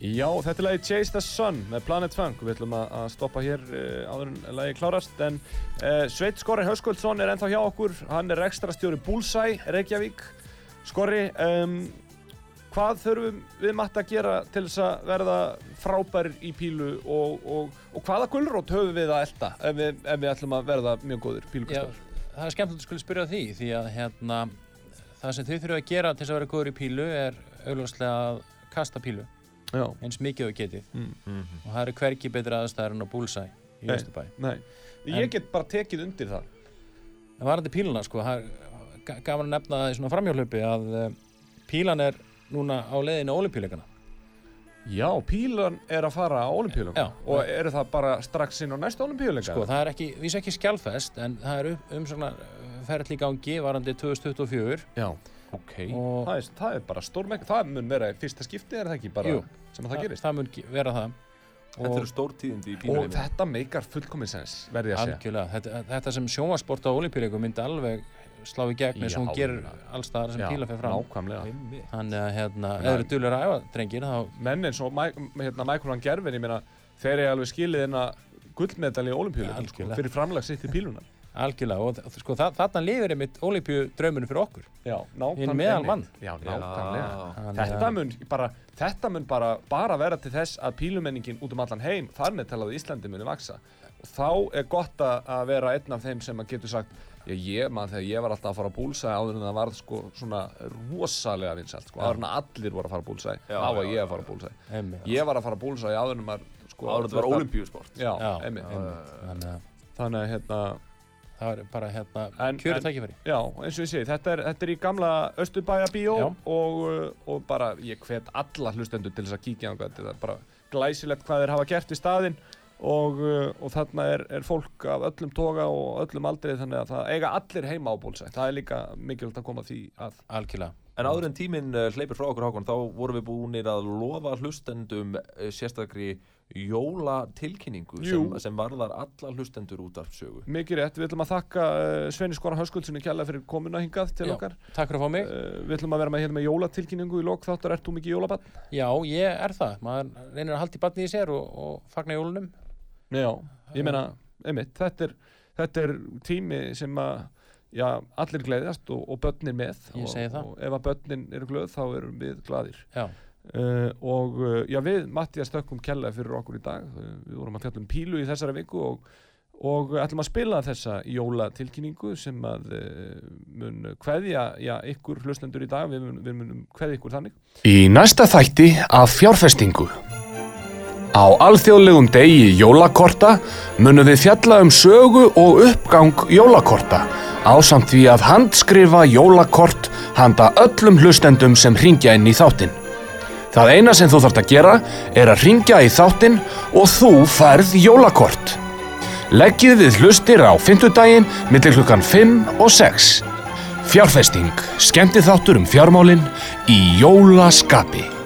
E: Já, þetta er lagi Chase the Sun með Planet Funk. Við ætlum að, stoppa hér uh, áður en lagi klárast en uh, Sveit Skorri Höskuldsson er ennþá hjá okkur. Hann er ekstrastjóri Bullseye Reykjavík. Skorri, um, hvað þurfum við matta að gera til þess að verða frábærir í pílu og, og, og hvaða gulrót höfum við að elda ef við, ef við ætlum að verða mjög góðir
G: Já,
E: pílukastar?
G: það er skemmtilegt að skulle spyrja því því að hérna, það sem þið þurfum að gera til þess að vera góður í pílu er augljóslega að kasta pílu
E: Já,
G: eins mikið og getið
E: mm.
B: Mhm.
G: og það eru hvergi betri aðstæður en á búlsæ í
E: Nei.
G: Östubæ
E: nei, Ég get bara tekið undir það.
G: En varandi píluna, sko, það er ga- gaman að nefna það í svona framhjálhupi að uh, pílan er núna á leiðinu olimpíuleikana.
E: Já, pílan er að fara á olimpíuleika.
G: Já.
E: Og eru það bara strax inn á næsta olimpíuleika?
G: Sko, það er ekki, vísa ekki skjálfest, en það er upp- um svona ferðli gangi varandi 2024.
E: Já.
B: Ok.
G: Og
E: Það er, það er bara stórmeng, það mun vera í fyrsta skipti, er það ekki bara
G: Jú.
E: sem að það gerist?
G: það mun vera það.
B: Þetta eru stórtíðindi í
E: Og
B: píluheimi.
E: þetta meikar fullkomið sens, verði ég að segja.
G: Algjörlega, þetta, þetta sem sjónvasport á olimpíuleikum myndi alveg slá í gegn eins og hún
E: já.
G: alls staðar sem píla fer fram.
E: nákvæmlega.
G: Þannig að hérna, ef eru dulur að æfa drengir, þá
E: Menn eins og hérna, Michael Van Gerven, ég meina, þeir eru alveg skilið hérna gullmedal í olimpíuleikum, sko, fyrir framlag sitt í pílunar.
G: Algjörlega, og þ- sko, þa þarna lifir einmitt olimpíu drauminu fyrir okkur.
E: Já, nákvæmlega.
G: Hinn meðal mann.
E: Já, nákvæmlega. Þetta
G: að-
E: mun bara, þetta mun bara, bara vera til þess að pílumenningin út um allan heim, þar með talað Íslandi muni vaksa. Og þá er gott að að vera einn af þeim sem að getur sagt, já, ég, mann, þegar ég var alltaf að fara á búlsæði áður en það var sko svona rosalega vinsælt, sko, áður en allir voru að fara á búlsæði, þá var ég að fara á búlsæði. Ég var að fara á búlsæði áður en maður, sko,
B: Áður en þetta var
E: þurfti að-
B: ólympíusport.
E: Já, einmitt.
G: Að
E: Þannig að, hérna,
G: það er bara hérna
E: en-
G: tækifæri.
E: Já, eins og ég segi, þetta er, þetta er í gamla Östurbæja bíó og, uh, og bara ég hvet alla hlustendur til þess að kíkja á þetta er bara glæsilegt hvað þeir hafa gert í staðinn og, uh, og þarna er, er fólk af öllum toga og öllum aldrei þannig að það eiga allir heima á bólsæ það er líka mikilvægt að koma því að
G: Algjörlega.
B: En áður en tíminn uh, hleypir frá okkur Hákon, þá vorum við búinir að lofa hlustendum sérstakri jólatilkynningu sem, sem varðar alla hlustendur út af sögu.
E: mikið rétt, við ætlum að þakka uh, Sveini Skora Höskuldssoni kjærlega fyrir komuna hingað til
G: Já,
E: okkar
G: Takk fyrir að fá mig.
E: uh, við ætlum að vera með hérna með jólatilkynningu í lok þáttar, ert þú mikið jólabann?
G: Já, ég er það. Maður reynir að halda í batni í sér og, og fagna jólunum.
E: Já, ég meina, einmitt, þetta er, þetta er tími sem að já, allir gleðjast og, og börnin með
G: Ég
E: og,
G: segi það.
E: og ef að börnin eru glöð þá erum við gladir
G: Já.
E: Uh, og uh, já, við Mattias stökkum kella fyrir okkur í dag uh, við vorum að fjalla um pílu í þessari viku og, og ætlum að spila þessa jólatilkynningu sem að uh, mun kveðja já, ykkur hlustendur í dag við, mun, við munum kveðja ykkur þannig
K: Í næsta þætti af fjárfestingu. Á alþjóðlegum degi jólakorta munum við fjalla um sögu og uppgang jólakorta ásamt því að handskrifa jólakort handa öllum hlustendum sem ringja inn í þáttinn. Það eina sem þú þarft að gera er að ringja í þáttinn og þú færð jólakort. Leggið við hlustir á fimmtudaginn millir klukkan 5 og 6. Fjárfesting, skemmti þáttur um fjármálin í jólaskapi.